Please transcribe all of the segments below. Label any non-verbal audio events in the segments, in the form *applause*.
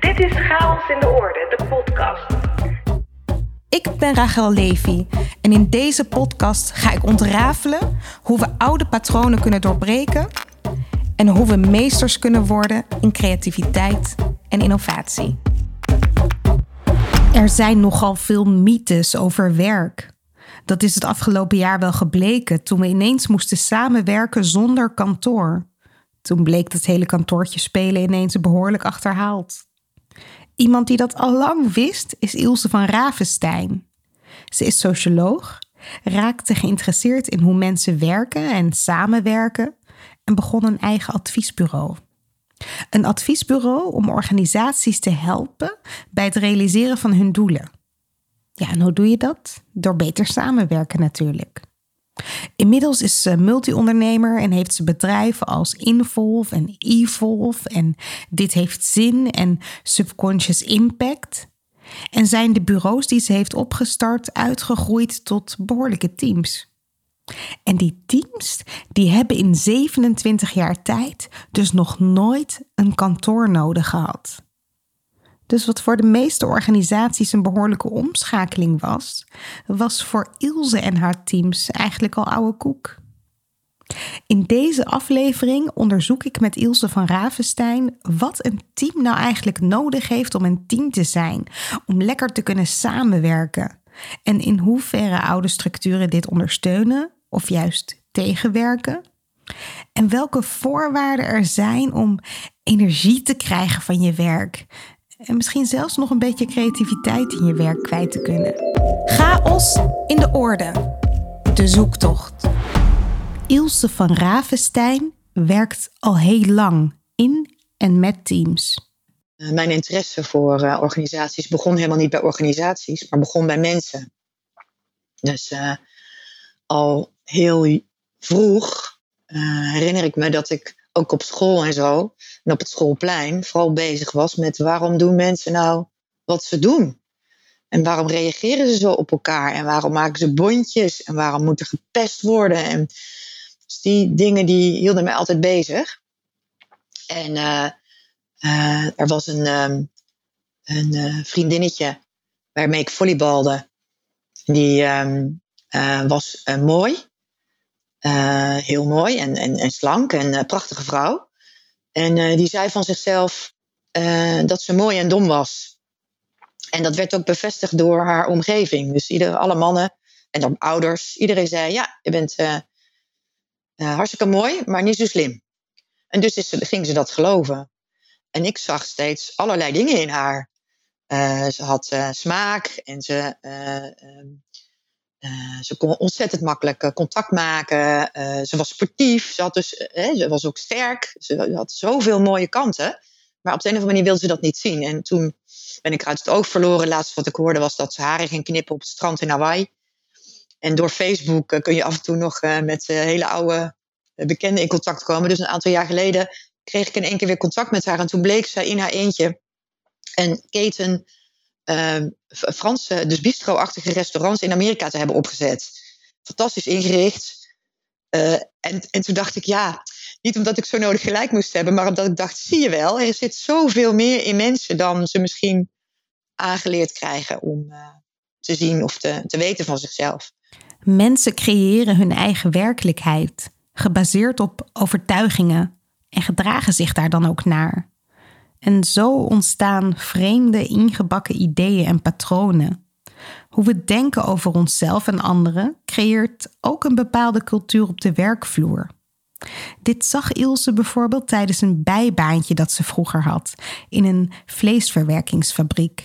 Dit is Chaos in de Orde, de podcast. Ik ben Rachel Levy en in deze podcast ga ik ontrafelen hoe we oude patronen kunnen doorbreken en hoe we meesters kunnen worden in creativiteit en innovatie. Er zijn nogal veel mythes over werk. Dat is het afgelopen jaar wel gebleken toen we ineens moesten samenwerken zonder kantoor. Toen bleek dat hele kantoortje spelen ineens behoorlijk achterhaald. Iemand die dat al lang wist is Ilse van Ravenstein. Ze is socioloog, raakte geïnteresseerd in hoe mensen werken en samenwerken en begon een eigen adviesbureau. Een adviesbureau om organisaties te helpen bij het realiseren van hun doelen. Ja, en hoe doe je dat? Door beter samenwerken natuurlijk. Inmiddels is ze multi-ondernemer en heeft ze bedrijven als Involve en Evolve en Dit heeft zin en Subconscious Impact. En zijn de bureaus die ze heeft opgestart uitgegroeid tot behoorlijke teams. En die teams die hebben in 27 jaar tijd dus nog nooit een kantoor nodig gehad. Dus wat voor de meeste organisaties een behoorlijke omschakeling was, was voor Ilse en haar teams eigenlijk al oude koek. In deze aflevering onderzoek ik met Ilse van Ravenstein wat een team nou eigenlijk nodig heeft om een team te zijn, om lekker te kunnen samenwerken. En in hoeverre oude structuren dit ondersteunen of juist tegenwerken. En welke voorwaarden er zijn om energie te krijgen van je werk en misschien zelfs nog een beetje creativiteit in je werk kwijt te kunnen. Chaos in de orde. De zoektocht. Ilse van Ravenstein werkt al heel lang in en met teams. Eh, mijn interesse voor uh, organisaties begon helemaal niet bij organisaties, maar begon bij mensen. Dus uh, al heel vroeg herinner ik me dat ik ook op school en zo, en op het schoolplein, vooral bezig was met waarom doen mensen nou wat ze doen? En waarom reageren ze zo op elkaar? En waarom maken ze bondjes? En waarom moet er gepest worden? En dus die dingen die hielden mij altijd bezig. En uh, uh, er was een, um, een uh, vriendinnetje waarmee ik volleybalde. Die um, was mooi. Uh, heel mooi en, en, en slank en uh, prachtige vrouw. En uh, die zei van zichzelf dat ze mooi en dom was. En dat werd ook bevestigd door haar omgeving. Dus ieder, alle mannen en dan ouders, iedereen zei: Ja, je bent hartstikke mooi, maar niet zo slim. En dus is, ging ze dat geloven. En ik zag steeds allerlei dingen in haar. ze had smaak en ze ehm, uh, ze kon ontzettend makkelijk uh, contact maken. Uh, ze was sportief. Ze, had dus, ze was ook sterk. Ze had zoveel mooie kanten. Maar op de een of andere manier wilde ze dat niet zien. En toen ben ik uit het oog verloren. Laatst wat ik hoorde was dat ze haren ging knippen op het strand in Hawaii. En door Facebook kun je af en toe nog met hele oude bekenden in contact komen. Dus een aantal jaar geleden kreeg ik in één keer weer contact met haar. En toen bleek ze in haar eentje een keten Franse, dus bistro-achtige restaurants in Amerika te hebben opgezet. Fantastisch ingericht. Uh, en, en toen dacht ik, ja, niet omdat ik zo nodig gelijk moest hebben, maar omdat ik dacht, zie je wel, er zit zoveel meer in mensen dan ze misschien aangeleerd krijgen om uh, te zien of te, te weten van zichzelf. Mensen creëren hun eigen werkelijkheid, gebaseerd op overtuigingen en gedragen zich daar dan ook naar. En zo ontstaan vreemde, ingebakken ideeën en patronen. Hoe we denken over onszelf en anderen creëert ook een bepaalde cultuur op de werkvloer. Dit zag Ilse bijvoorbeeld tijdens een bijbaantje dat ze vroeger had in een vleesverwerkingsfabriek.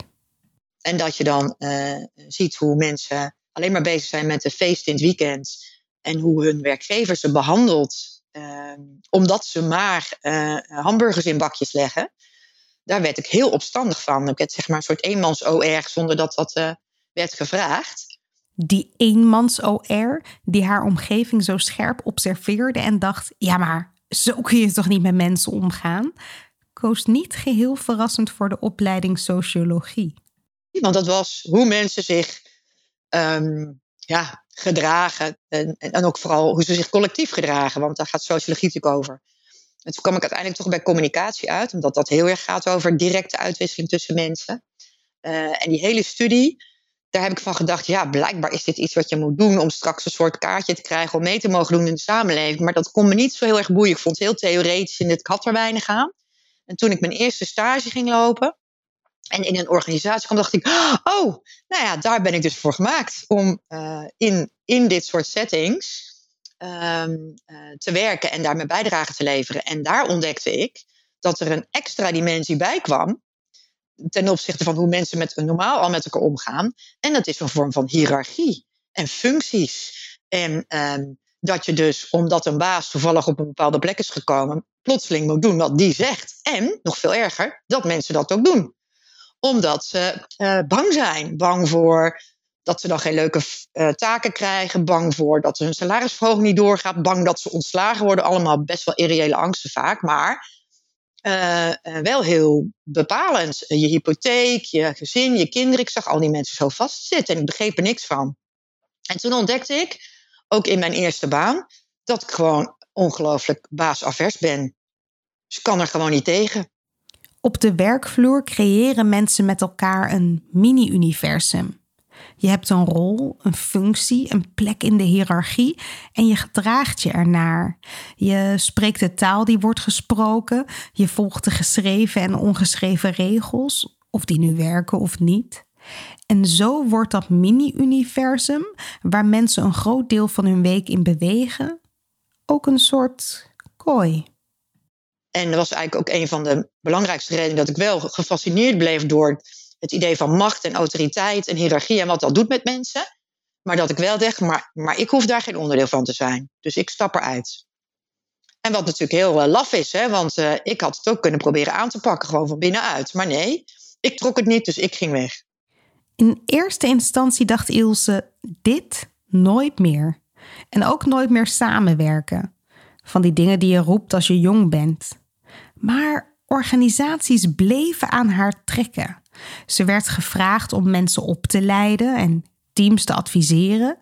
En dat je dan uh, ziet hoe mensen alleen maar bezig zijn met de feest in het weekend en hoe hun werkgever ze behandelt, uh, omdat ze maar uh, hamburgers in bakjes leggen daar werd ik heel opstandig van. Ik werd zeg maar een soort eenmans-OR zonder dat dat uh, werd gevraagd. Die eenmans-OR die haar omgeving zo scherp observeerde en dacht: ja, maar zo kun je toch niet met mensen omgaan? Koos niet geheel verrassend voor de opleiding sociologie. Want dat was hoe mensen zich um, ja, gedragen. En, en ook vooral hoe ze zich collectief gedragen, want daar gaat sociologie natuurlijk over. En toen kwam ik uiteindelijk toch bij communicatie uit, omdat dat heel erg gaat over directe uitwisseling tussen mensen. Eh, en die hele studie, daar heb ik van gedacht, ja, blijkbaar is dit iets wat je moet doen om straks een soort kaartje te krijgen om mee te mogen doen in de samenleving. Maar dat kon me niet zo heel erg boeien. Ik vond het heel theoretisch en ik had er weinig aan. En toen ik mijn eerste stage ging lopen en in een organisatie kwam, dacht ik, oh, nou ja, daar ben ik dus voor gemaakt om uh, in, in dit soort settings um, uh, te werken en daar mijn bijdrage te leveren. En daar ontdekte ik dat er een extra dimensie bij kwam ten opzichte van hoe mensen met, normaal al met elkaar omgaan. En dat is een vorm van hiërarchie en functies. En um, dat je dus, omdat een baas toevallig op een bepaalde plek is gekomen, plotseling moet doen wat die zegt. En, nog veel erger, dat mensen dat ook doen. Omdat ze uh, bang zijn. Bang voor dat ze dan geen leuke uh, taken krijgen. Bang voor dat hun salarisverhoging niet doorgaat. Bang dat ze ontslagen worden. Allemaal best wel irreële angsten vaak. Maar uh, wel heel bepalend. Je hypotheek, je gezin, je kinderen. Ik zag al die mensen zo vastzitten en ik begreep er niks van. En toen ontdekte ik, ook in mijn eerste baan, dat ik gewoon ongelooflijk baasavers ben. Dus ik kan er gewoon niet tegen. Op de werkvloer creëren mensen met elkaar een mini-universum. Je hebt een rol, een functie, een plek in de hiërarchie en je gedraagt je ernaar. Je spreekt de taal die wordt gesproken, je volgt de geschreven en ongeschreven regels, of die nu werken of niet. En zo wordt dat mini-universum, waar mensen een groot deel van hun week in bewegen, ook een soort kooi. En dat was eigenlijk ook een van de belangrijkste redenen dat ik wel gefascineerd bleef door het idee van macht en autoriteit en hiërarchie en wat dat doet met mensen. Maar dat ik wel dacht, maar, maar ik hoef daar geen onderdeel van te zijn. Dus ik stap eruit. En wat natuurlijk heel uh, laf is, hè, want uh, ik had het ook kunnen proberen aan te pakken, gewoon van binnenuit. Maar nee, ik trok het niet, dus ik ging weg. In eerste instantie dacht Ilse, dit nooit meer. En ook nooit meer samenwerken. Van die dingen die je roept als je jong bent. Maar organisaties bleven aan haar trekken. Ze werd gevraagd om mensen op te leiden en teams te adviseren.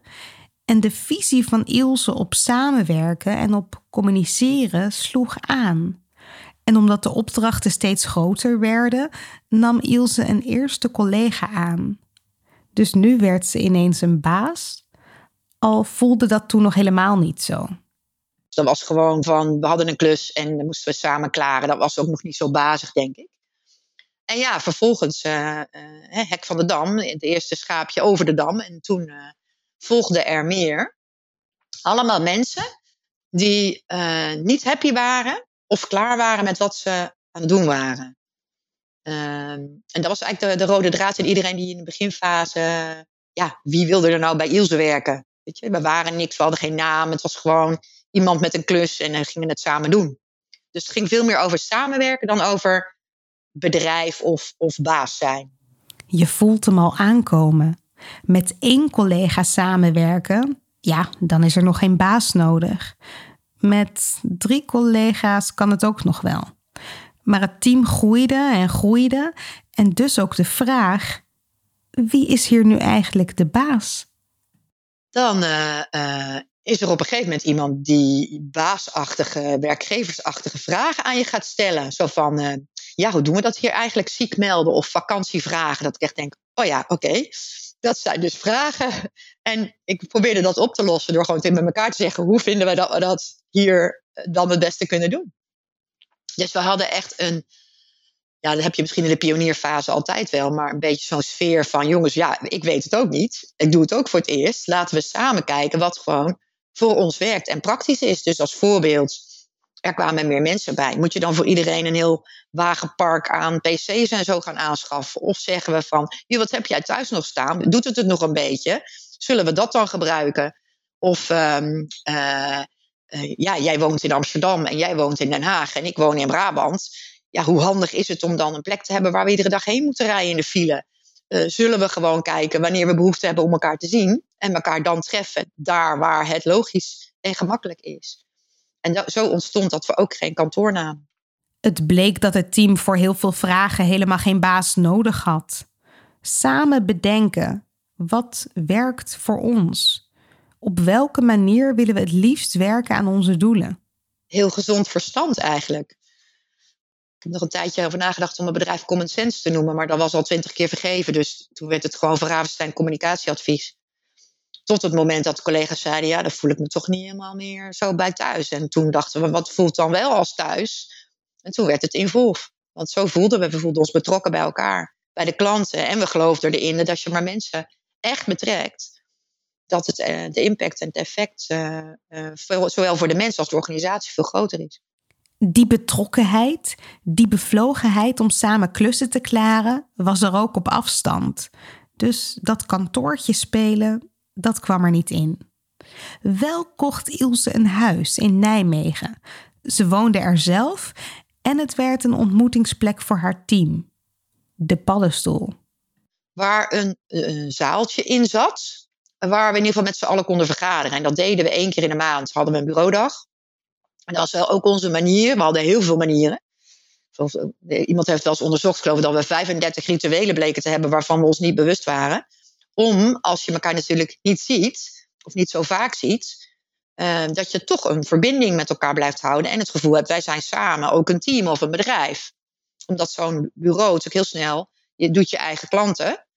En de visie van Ilse op samenwerken en op communiceren sloeg aan. En omdat de opdrachten steeds groter werden, nam Ilse een eerste collega aan. Dus nu werd ze ineens een baas, al voelde dat toen nog helemaal niet zo. Dat was gewoon van, we hadden een klus en dan moesten we samen klaren. Dat was ook nog niet zo bazig, denk ik. En ja, vervolgens uh, uh, Hek van de Dam, het eerste schaapje over de dam. En toen uh, volgden er meer. Allemaal mensen die niet happy waren of klaar waren met wat ze aan het doen waren. Ehm, en dat was eigenlijk de, de, rode draad in iedereen die in de beginfase. Ja, wie wilde er nou bij Ilse werken? Weet je, we waren niks, we hadden geen naam. Het was gewoon iemand met een klus en we gingen het samen doen. Dus het ging veel meer over samenwerken dan over bedrijf of, of baas zijn. Je voelt hem al aankomen. Met één collega samenwerken, ja, dan is er nog geen baas nodig. Met drie collega's kan het ook nog wel. Maar het team groeide en groeide en dus ook de vraag: wie is hier nu eigenlijk de baas? Dan uh, uh, is er op een gegeven moment iemand die baasachtige, werkgeversachtige vragen aan je gaat stellen. Zo van, uh, ja, hoe doen we dat hier eigenlijk? Ziek melden of vakantievragen. Dat ik echt denk, oh ja, oké. Dat zijn dus vragen. En ik probeerde dat op te lossen door gewoon met elkaar te zeggen, hoe vinden we dat we dat hier dan het beste kunnen doen? Dus we hadden echt een, ja, dat heb je misschien in de pionierfase altijd wel, maar een beetje zo'n sfeer van, jongens, ja, ik weet het ook niet. Ik doe het ook voor het eerst. Laten we samen kijken wat gewoon voor ons werkt en praktisch is. Dus als voorbeeld, er kwamen meer mensen bij. Moet je dan voor iedereen een heel wagenpark aan PC's en zo gaan aanschaffen? Of zeggen we van, wat heb jij thuis nog staan? Doet het het nog een beetje? Zullen we dat dan gebruiken? Of um, uh, uh, ja, jij woont in Amsterdam en jij woont in Den Haag en ik woon in Brabant. Ja, hoe handig is het om dan een plek te hebben waar we iedere dag heen moeten rijden in de file? Uh, zullen we gewoon kijken wanneer we behoefte hebben om elkaar te zien en elkaar dan treffen daar waar het logisch en gemakkelijk is. En zo ontstond dat we ook geen kantoor namen. Het bleek dat het team voor heel veel vragen helemaal geen baas nodig had. Samen bedenken wat werkt voor ons. Op welke manier willen we het liefst werken aan onze doelen? heel gezond verstand eigenlijk. Ik heb nog een tijdje over nagedacht om mijn bedrijf Common Sense te noemen, maar dat was al twintig keer vergeven. Dus toen werd het gewoon van Ravenstein communicatieadvies. Tot het moment dat collega's zeiden, ja, daar voel ik me toch niet helemaal meer zo bij thuis. En toen dachten we, wat voelt dan wel als thuis? En toen werd het Involve. Want zo voelden we, we voelden ons betrokken bij elkaar, bij de klanten. En we geloofden erin dat als je maar mensen echt betrekt, dat het, eh, de impact en het effect, eh, eh, zowel voor de mensen als de organisatie, veel groter is. Die betrokkenheid, die bevlogenheid om samen klussen te klaren, was er ook op afstand. Dus dat kantoortje spelen, dat kwam er niet in. Wel kocht Ilse een huis in Nijmegen. Ze woonde er zelf en het werd een ontmoetingsplek voor haar team. De paddenstoel. Waar een, zaaltje in zat, waar we in ieder geval met z'n allen konden vergaderen. En dat deden we één keer in de maand. Hadden we een bureaudag. En dat was wel ook onze manier. We hadden heel veel manieren. Eh, iemand heeft wel eens onderzocht, geloof ik, dat we 35 rituelen bleken te hebben waarvan we ons niet bewust waren. Om, als je elkaar natuurlijk niet ziet, of niet zo vaak ziet, uh, dat je toch een verbinding met elkaar blijft houden. En het gevoel hebt, wij zijn samen ook een team of een bedrijf. Omdat zo'n bureau natuurlijk heel snel, je doet je eigen klanten.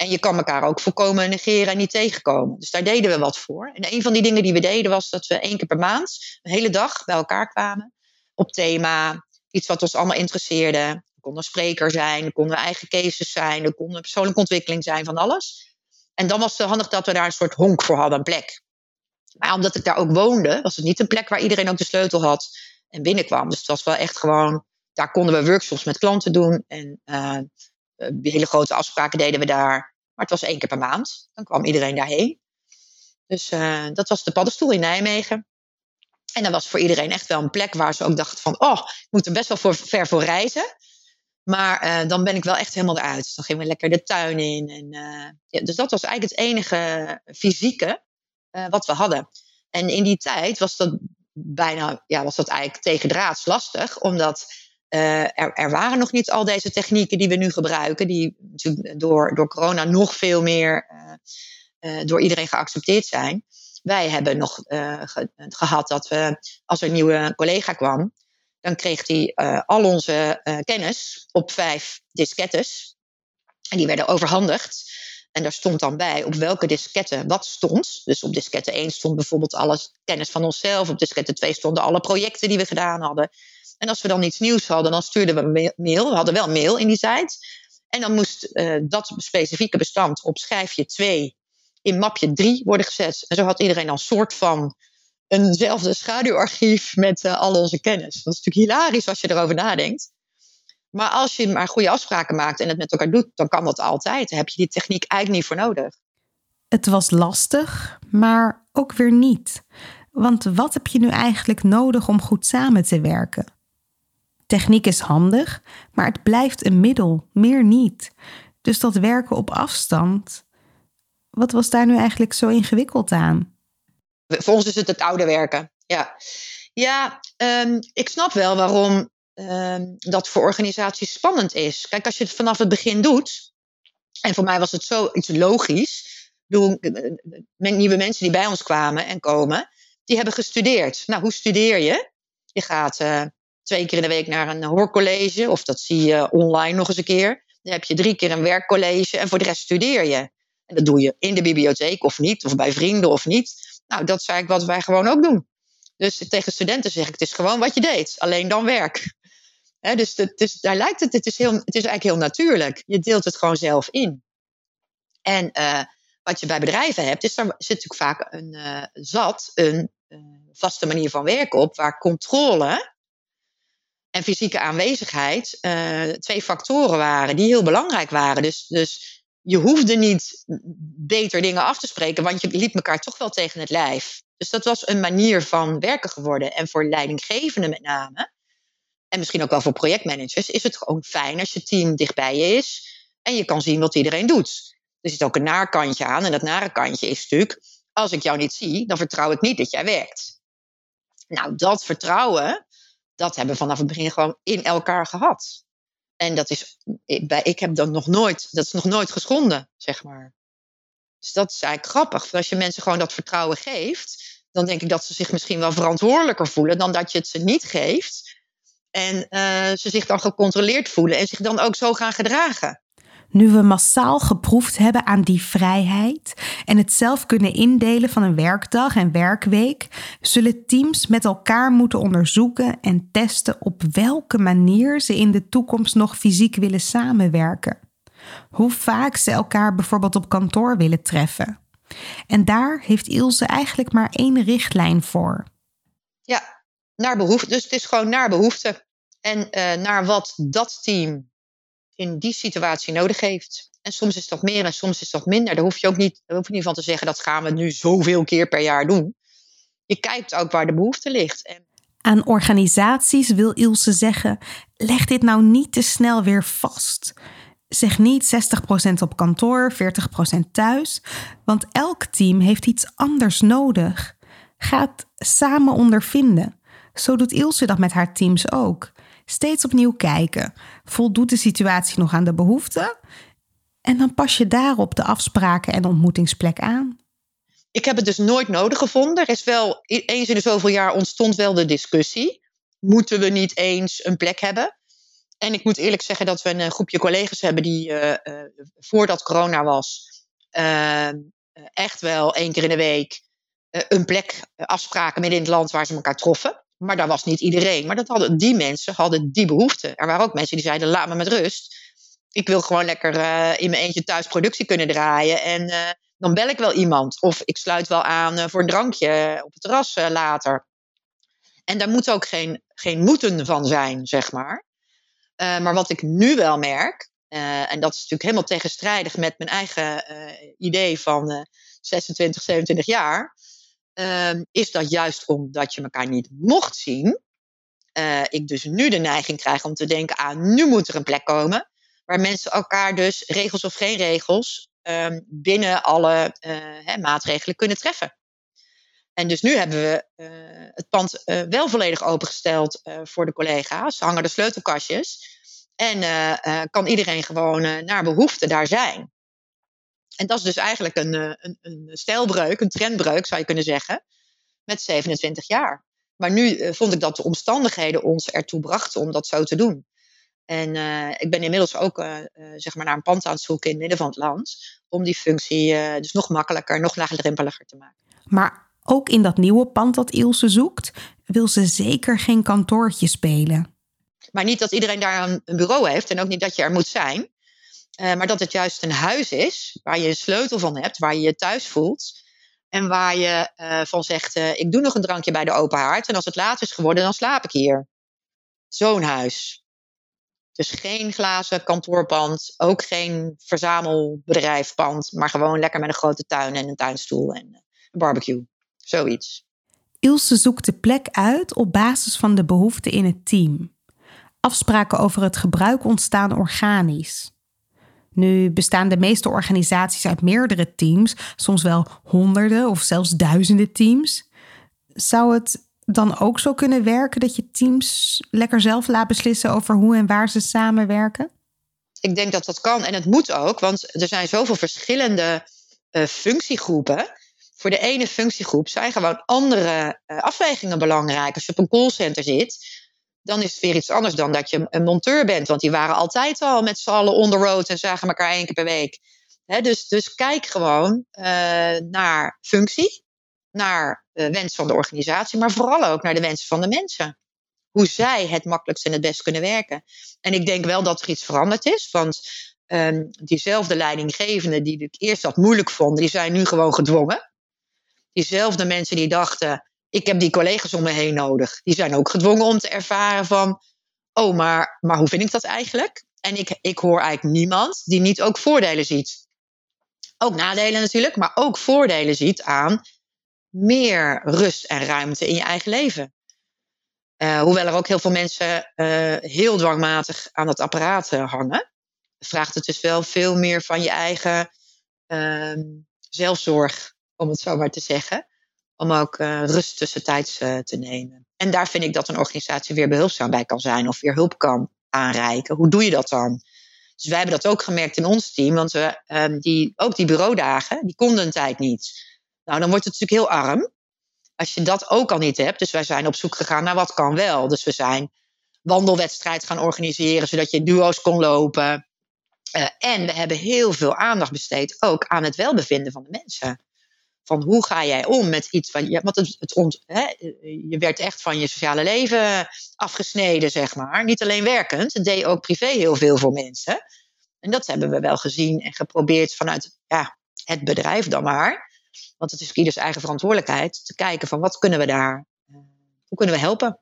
En je kan elkaar ook volkomen negeren en niet tegenkomen. Dus daar deden we wat voor. En een van die dingen die we deden was dat we één keer per maand, een hele dag, bij elkaar kwamen. Op thema, iets wat ons allemaal interesseerde. Er kon een spreker zijn, er konden eigen cases zijn, er kon persoonlijke ontwikkeling zijn, van alles. En dan was het handig dat we daar een soort honk voor hadden, een plek. Maar omdat ik daar ook woonde, was het niet een plek waar iedereen ook de sleutel had en binnenkwam. Dus het was wel echt gewoon, daar konden we workshops met klanten doen. En uh, hele grote afspraken deden we daar. Maar het was één keer per maand. Dan kwam iedereen daarheen. Dus uh, dat was de paddenstoel in Nijmegen. En dat was voor iedereen echt wel een plek waar ze ook dachten van... oh, ik moet er best wel voor, ver voor reizen. Maar uh, dan ben ik wel echt helemaal eruit. Dus dan gingen we lekker de tuin in. En, uh, ja, dus dat was eigenlijk het enige fysieke wat we hadden. En in die tijd was dat bijna, ja, was dat eigenlijk tegendraads lastig, omdat uh, er, waren nog niet al deze technieken die we nu gebruiken, die door, door corona nog veel meer uh, door iedereen geaccepteerd zijn. Wij hebben nog ge, gehad dat we, als er een nieuwe collega kwam, dan kreeg hij al onze kennis op vijf diskettes. En die werden overhandigd. En daar stond dan bij op welke diskette wat stond. Dus op diskette 1 stond bijvoorbeeld alles kennis van onszelf. Op diskette 2 stonden alle projecten die we gedaan hadden. En als we dan iets nieuws hadden, dan stuurden we mail. We hadden wel mail in die tijd. En dan moest uh, dat specifieke bestand op schijfje 2 in mapje 3 worden gezet. En zo had iedereen dan soort van eenzelfde schaduwarchief met uh, al onze kennis. Dat is natuurlijk hilarisch als je erover nadenkt. Maar als je maar goede afspraken maakt en het met elkaar doet, dan kan dat altijd. Dan heb je die techniek eigenlijk niet voor nodig. Het was lastig, maar ook weer niet. Want wat heb je nu eigenlijk nodig om goed samen te werken? Techniek is handig, maar het blijft een middel, meer niet. Dus dat werken op afstand, wat was daar nu eigenlijk zo ingewikkeld aan? Voor ons is het het oude werken. Ja, ja um, ik snap wel waarom uh, dat voor organisaties spannend is. Kijk, als je het vanaf het begin doet, en voor mij was het zoiets logisch. Bedoel, nieuwe mensen die bij ons kwamen en komen, die hebben gestudeerd. Nou, hoe studeer je? Je gaat uh, twee keer in de week naar een hoorcollege, of dat zie je online nog eens een keer. Dan heb je drie keer een werkcollege en voor de rest studeer je. En dat doe je in de bibliotheek of niet, of bij vrienden of niet. Nou, dat is eigenlijk wat wij gewoon ook doen. Dus tegen studenten zeg ik, het is gewoon wat je deed, alleen dan werk dus het is, daar lijkt het, het is, heel, het is eigenlijk heel natuurlijk. Je deelt het gewoon zelf in. En uh, wat je bij bedrijven hebt, is daar zit natuurlijk vaak een uh, zat, een uh, vaste manier van werken op, waar controle en fysieke aanwezigheid twee factoren waren die heel belangrijk waren. Dus, dus je hoefde niet beter dingen af te spreken, want je liep elkaar toch wel tegen het lijf. Dus dat was een manier van werken geworden. En voor leidinggevenden met name en misschien ook wel voor projectmanagers, is het gewoon fijn als je team dichtbij je is en je kan zien wat iedereen doet. Er zit ook een naarkantje aan en dat nare kantje is natuurlijk, als ik jou niet zie, dan vertrouw ik niet dat jij werkt. Nou, dat vertrouwen, dat hebben we vanaf het begin gewoon in elkaar gehad. En dat is, ik heb dat nog nooit, dat is nog nooit geschonden, zeg maar. Dus dat is eigenlijk grappig. Als je mensen gewoon dat vertrouwen geeft, dan denk ik dat ze zich misschien wel verantwoordelijker voelen dan dat je het ze niet geeft. En uh, ze zich dan gecontroleerd voelen en zich dan ook zo gaan gedragen. Nu we massaal geproefd hebben aan die vrijheid en het zelf kunnen indelen van een werkdag en werkweek, zullen teams met elkaar moeten onderzoeken en testen op welke manier ze in de toekomst nog fysiek willen samenwerken. Hoe vaak ze elkaar bijvoorbeeld op kantoor willen treffen. En daar heeft Ilse eigenlijk maar één richtlijn voor. Ja, naar behoefte. Dus het is gewoon naar behoefte. En uh, naar wat dat team in die situatie nodig heeft. En soms is dat meer en soms is dat minder. Daar hoef je ook niet, daar hoef je niet van te zeggen dat gaan we nu zoveel keer per jaar doen. Je kijkt ook waar de behoefte ligt. En aan organisaties wil Ilse zeggen: leg dit nou niet te snel weer vast. Zeg niet 60% op kantoor, 40% thuis, want elk team heeft iets anders nodig. Ga het samen ondervinden. Zo doet Ilse dat met haar teams ook. Steeds opnieuw kijken. Voldoet de situatie nog aan de behoeften? En dan pas je daarop de afspraken en ontmoetingsplek aan. Ik heb het dus nooit nodig gevonden. Er is wel eens in de zoveel jaar ontstond wel de discussie. Moeten we niet eens een plek hebben? En ik moet eerlijk zeggen dat we een groepje collega's hebben die uh, uh, voordat corona was, echt wel één keer in de week een plek afspraken midden in het land waar ze elkaar troffen. Maar daar was niet iedereen. Maar dat hadden, die mensen hadden die behoefte. Er waren ook mensen die zeiden: laat me met rust. Ik wil gewoon lekker in mijn eentje thuis productie kunnen draaien. En dan bel ik wel iemand. Of ik sluit wel aan voor een drankje op het terras later. En daar moet ook geen, geen moeten van zijn, zeg maar. Maar wat ik nu wel merk, en dat is natuurlijk helemaal tegenstrijdig met mijn eigen idee van 26, 27 jaar, ehm, is dat juist omdat je elkaar niet mocht zien, ik dus nu de neiging krijg om te denken, ah, nu moet er een plek komen, waar mensen elkaar dus, regels of geen regels, ehm, binnen alle hè, maatregelen kunnen treffen. En dus nu hebben we uh, het pand wel volledig opengesteld voor de collega's. Hangen de sleutelkastjes. En kan iedereen gewoon naar behoefte daar zijn. En dat is dus eigenlijk een, een, een stijlbreuk, een trendbreuk zou je kunnen zeggen. Met 27 jaar. Maar nu vond ik dat de omstandigheden ons ertoe brachten om dat zo te doen. En ik ben inmiddels ook zeg maar naar een pand aan het zoeken in het midden van het land. Om die functie dus nog makkelijker, nog laagdrempeliger te maken. Maar ook in dat nieuwe pand dat Ilse zoekt, wil ze zeker geen kantoortje spelen. Maar niet dat iedereen daar een bureau heeft en ook niet dat je er moet zijn. Uh, maar dat het juist een huis is waar je een sleutel van hebt, waar je je thuis voelt. En waar je uh, van zegt: uh, Ik doe nog een drankje bij de open haard. En als het laat is geworden, dan slaap ik hier. Zo'n huis. Dus geen glazen kantoorpand, ook geen verzamelbedrijfpand, maar gewoon lekker met een grote tuin en een tuinstoel en een barbecue. Zoiets. Ilse zoekt de plek uit op basis van de behoeften in het team. Afspraken over het gebruik ontstaan organisch. Nu bestaan de meeste organisaties uit meerdere teams, soms wel honderden of zelfs duizenden teams. Zou het dan ook zo kunnen werken dat je teams lekker zelf laat beslissen over hoe en waar ze samenwerken? Ik denk dat dat kan en het moet ook, want er zijn zoveel verschillende uh, functiegroepen voor de ene functiegroep zijn gewoon andere uh, afwegingen belangrijk. Als je op een callcenter zit, dan is het weer iets anders dan dat je een monteur bent. Want die waren altijd al met z'n allen on the road en zagen elkaar één keer per week. dus, dus kijk gewoon uh, naar functie, naar de wens van de organisatie, maar vooral ook naar de wensen van de mensen. Hoe zij het makkelijkst en het best kunnen werken. En ik denk wel dat er iets veranderd is. Want um, diezelfde leidinggevenden die ik eerst dat moeilijk vonden, die zijn nu gewoon gedwongen diezelfde mensen die dachten, ik heb die collega's om me heen nodig, die zijn ook gedwongen om te ervaren van, oh, maar, maar hoe vind ik dat eigenlijk? En ik, ik hoor eigenlijk niemand die niet ook voordelen ziet. Ook nadelen natuurlijk, maar ook voordelen ziet aan meer rust en ruimte in je eigen leven. Uh, hoewel er ook heel veel mensen uh, heel dwangmatig aan het apparaat uh, hangen, vraagt het dus wel veel meer van je eigen ehm, zelfzorg om het zo maar te zeggen. Om ook uh, rust tussentijds uh, te nemen. En daar vind ik dat een organisatie weer behulpzaam bij kan zijn of weer hulp kan aanreiken. Hoe doe je dat dan? Dus wij hebben dat ook gemerkt in ons team, want we, um, die, ook die bureaudagen, die konden een tijd niet. Nou, dan wordt het natuurlijk heel arm. als je dat ook al niet hebt, dus wij zijn op zoek gegaan naar wat kan wel. Dus we zijn wandelwedstrijd gaan organiseren, zodat je duo's kon lopen. Uh, en we hebben heel veel aandacht besteed ook aan het welbevinden van de mensen. Van hoe ga jij om met iets van je. Want het, het hè, je werd echt van je sociale leven afgesneden, zeg maar. Niet alleen werkend, het deed ook privé heel veel voor mensen. En dat hebben we wel gezien en geprobeerd vanuit ja, het bedrijf dan maar. Want het is ieders eigen verantwoordelijkheid te kijken van wat kunnen we daar, uh, hoe kunnen we helpen.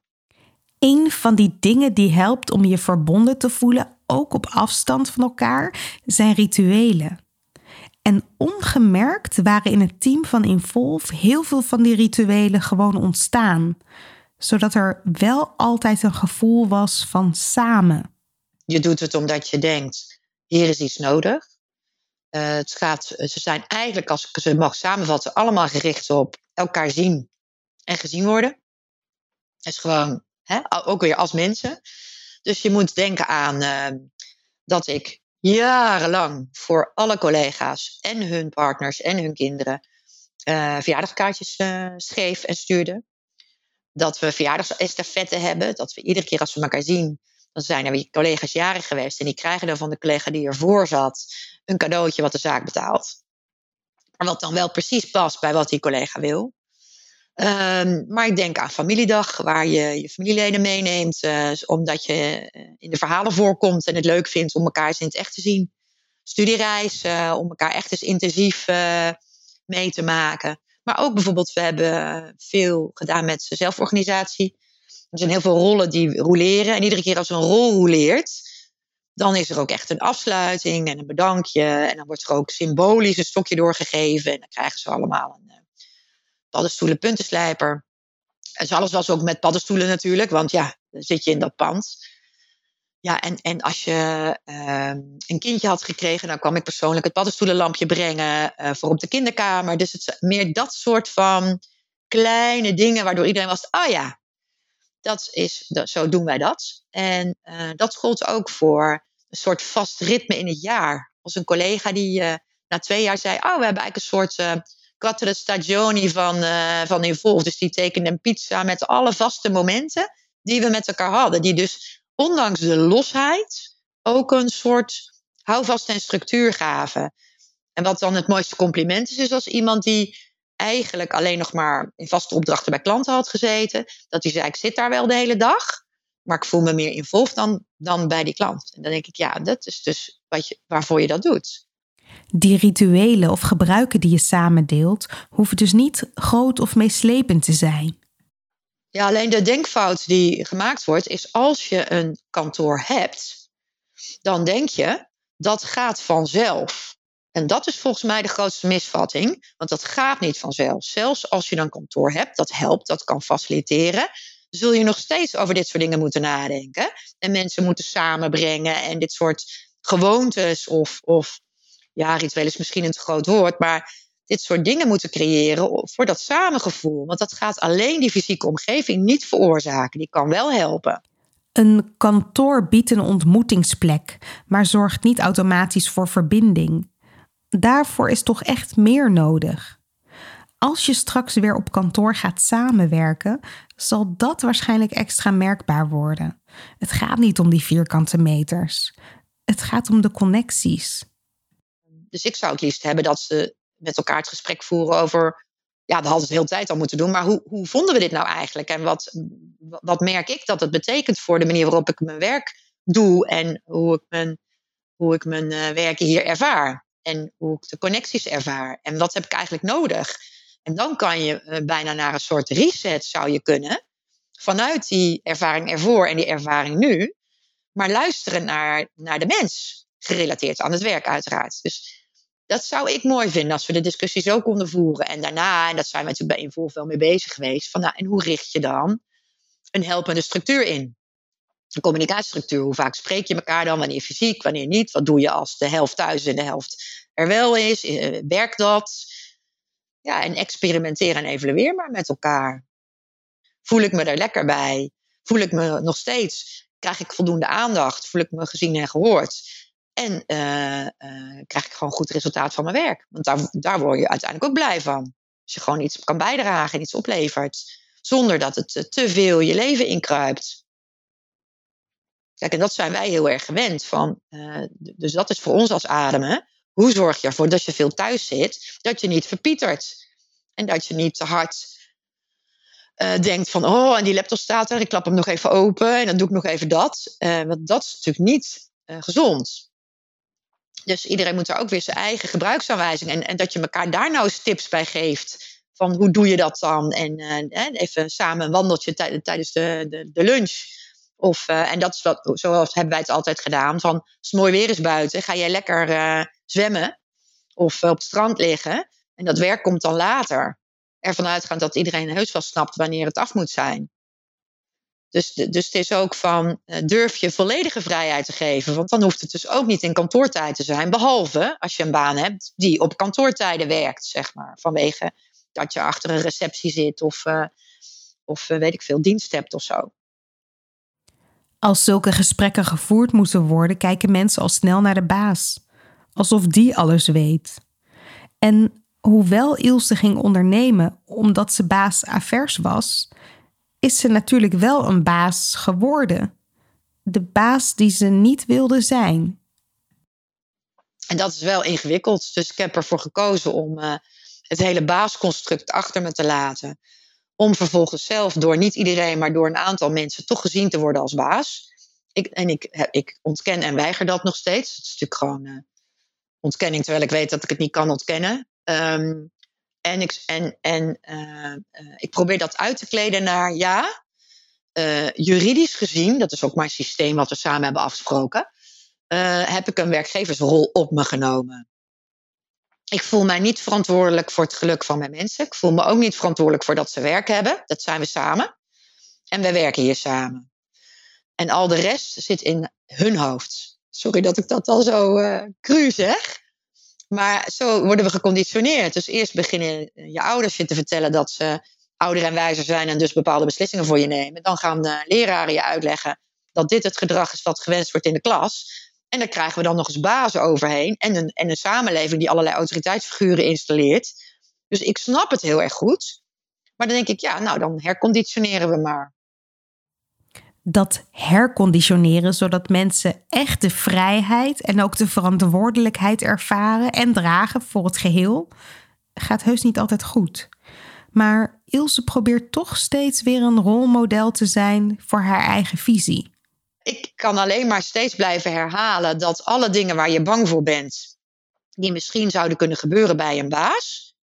Een van die dingen die helpt om je verbonden te voelen, ook op afstand van elkaar, zijn rituelen. En ongemerkt waren in het team van Involve heel veel van die rituelen gewoon ontstaan, zodat er wel altijd een gevoel was van samen. Je doet het omdat je denkt: hier is iets nodig. Uh, het gaat, ze zijn eigenlijk, als ik ze mag samenvatten, allemaal gericht op elkaar zien en gezien worden. Het is gewoon, hè, ook weer als mensen. Dus je moet denken aan uh, dat ik jarenlang voor alle collega's en hun partners en hun kinderen uh, verjaardagskaartjes uh, schreef en stuurde. Dat we verjaardagsestafette hebben. Dat we iedere keer als we elkaar zien, dan zijn er weer collega's jarig geweest. En die krijgen dan van de collega die ervoor zat een cadeautje wat de zaak betaalt. Wat dan wel precies past bij wat die collega wil. Um, maar ik denk aan familiedag, waar je je familieleden meeneemt, uh, omdat je in de verhalen voorkomt en het leuk vindt om elkaar eens in het echt te zien. Studiereis, uh, om elkaar echt eens intensief mee te maken. Maar ook bijvoorbeeld, we hebben veel gedaan met zelforganisatie. Er zijn heel veel rollen die roleren. En iedere keer als een rol roleert, dan is er ook echt een afsluiting en een bedankje. En dan wordt er ook symbolisch een stokje doorgegeven. En dan krijgen ze allemaal een paddenstoelen puntenslijper. Dus alles was ook met paddenstoelen natuurlijk, want ja, dan zit je in dat pand. Ja, en, en als je uh, een kindje had gekregen, dan kwam ik persoonlijk het paddenstoelenlampje brengen uh, voor op de kinderkamer. Dus het meer dat soort van kleine dingen waardoor iedereen was, oh ja, dat is, dat, zo doen wij dat. En uh, dat gold ook voor een soort vast ritme in het jaar. Als een collega die na twee jaar zei, oh, we hebben eigenlijk een soort Quattro Stagioni van, uh, van Involve. Dus die tekende een pizza met alle vaste momenten die we met elkaar hadden. Die dus ondanks de losheid ook een soort houvast en structuur gaven. En wat dan het mooiste compliment is, is als iemand die eigenlijk alleen nog maar in vaste opdrachten bij klanten had gezeten. Dat hij zei, ik zit daar wel de hele dag, maar ik voel me meer involved dan, dan bij die klant. En dan denk ik, ja, dat is dus wat je, waarvoor je dat doet. Die rituelen of gebruiken die je samen deelt, hoeven dus niet groot of meeslepend te zijn. Ja, alleen de denkfout die gemaakt wordt is als je een kantoor hebt, dan denk je dat gaat vanzelf. En dat is volgens mij de grootste misvatting, want dat gaat niet vanzelf. Zelfs als je een kantoor hebt, dat helpt, dat kan faciliteren, zul je nog steeds over dit soort dingen moeten nadenken. En mensen moeten samenbrengen en dit soort gewoontes of, of ja, ritueel is misschien een te groot woord, maar dit soort dingen moeten creëren voor dat samengevoel. Want dat gaat alleen die fysieke omgeving niet veroorzaken. Die kan wel helpen. Een kantoor biedt een ontmoetingsplek, maar zorgt niet automatisch voor verbinding. Daarvoor is toch echt meer nodig. Als je straks weer op kantoor gaat samenwerken, zal dat waarschijnlijk extra merkbaar worden. Het gaat niet om die vierkante meters. Het gaat om de connecties. Dus ik zou het liefst hebben dat ze met elkaar het gesprek voeren over. Ja, dat hadden ze de hele tijd al moeten doen. Maar hoe, hoe vonden we dit nou eigenlijk? En wat, wat merk ik dat het betekent voor de manier waarop ik mijn werk doe en hoe ik mijn, hoe ik mijn uh, werken hier ervaar? En hoe ik de connecties ervaar? En wat heb ik eigenlijk nodig? En dan kan je uh, bijna naar een soort reset zou je kunnen. Vanuit die ervaring ervoor en die ervaring nu. Maar luisteren naar, naar de mens. Gerelateerd aan het werk uiteraard. Dus dat zou ik mooi vinden als we de discussie zo konden voeren. En daarna, en dat zijn we natuurlijk bij Involve wel mee bezig geweest, van nou, en hoe richt je dan een helpende structuur in? Een communicatiestructuur, hoe vaak spreek je elkaar dan, wanneer fysiek, wanneer niet? Wat doe je als de helft thuis en de helft er wel is? Eh, werkt dat? Ja, en experimenteer en evalueer maar met elkaar. Voel ik me er lekker bij? Voel ik me nog steeds? Krijg ik voldoende aandacht? Voel ik me gezien en gehoord? En uh, uh, krijg ik gewoon goed resultaat van mijn werk. Want daar, daar word je uiteindelijk ook blij van. Als je gewoon iets kan bijdragen en iets oplevert. Zonder dat het te veel je leven inkruipt. Kijk, en dat zijn wij heel erg gewend van. Dus dat is voor ons als ademen. Hoe zorg je ervoor dat je veel thuis zit, dat je niet verpietert. En dat je niet te hard denkt van, oh, en die laptop staat er, ik klap hem nog even open en dan doe ik nog even dat. Want dat is natuurlijk niet gezond. Dus iedereen moet er ook weer zijn eigen gebruiksaanwijzing en, en dat je elkaar daar nou eens tips bij geeft. Van hoe doe je dat dan? En even samen een wandeltje tijdens de, de, lunch of, uh, en dat is wat, zoals hebben wij het altijd gedaan. Van, het mooi weer is buiten, ga jij lekker uh, zwemmen. Of op het strand liggen. En dat werk komt dan later. Ervan uitgaan dat iedereen heus wel snapt wanneer het af moet zijn. Dus, dus het is ook van, durf je volledige vrijheid te geven. Want dan hoeft het dus ook niet in kantoortijd te zijn. Behalve als je een baan hebt die op kantoortijden werkt, zeg maar. Vanwege dat je achter een receptie zit of, of weet ik veel, dienst hebt of zo. Als zulke gesprekken gevoerd moeten worden, kijken mensen al snel naar de baas, alsof die alles weet. En hoewel Ilse ging ondernemen omdat ze baas avers was, is ze natuurlijk wel een baas geworden. De baas die ze niet wilde zijn. En dat is wel ingewikkeld. Dus ik heb ervoor gekozen om uh, het hele baasconstruct achter me te laten om vervolgens zelf door niet iedereen, maar door een aantal mensen toch gezien te worden als baas. Ik, en ik, ik ontken en weiger dat nog steeds. Het is natuurlijk gewoon uh, ontkenning, terwijl ik weet dat ik het niet kan ontkennen. Ehm, en ik, en, en uh, uh, ik probeer dat uit te kleden naar ja. juridisch gezien, dat is ook mijn systeem wat we samen hebben afgesproken, heb ik een werkgeversrol op me genomen ik voel mij niet verantwoordelijk voor het geluk van mijn mensen. Ik voel me ook niet verantwoordelijk voor dat ze werk hebben. Dat zijn we samen. En we werken hier samen. En al de rest zit in hun hoofd. Sorry dat ik dat al zo cru zeg. Maar zo worden we geconditioneerd. Dus eerst beginnen je ouders je te vertellen dat ze ouder en wijzer zijn en dus bepaalde beslissingen voor je nemen. Dan gaan de leraren je uitleggen dat dit het gedrag is wat gewenst wordt in de klas. En daar krijgen we dan nog eens bazen overheen. En een, en een samenleving die allerlei autoriteitsfiguren installeert. Dus ik snap het heel erg goed. Maar dan denk ik, ja, nou dan herconditioneren we maar. Dat herconditioneren, zodat mensen echt de vrijheid en ook de verantwoordelijkheid ervaren en dragen voor het geheel, gaat heus niet altijd goed. Maar Ilse probeert toch steeds weer een rolmodel te zijn voor haar eigen visie ik kan alleen maar steeds blijven herhalen dat alle dingen waar je bang voor bent, die misschien zouden kunnen gebeuren bij een baas,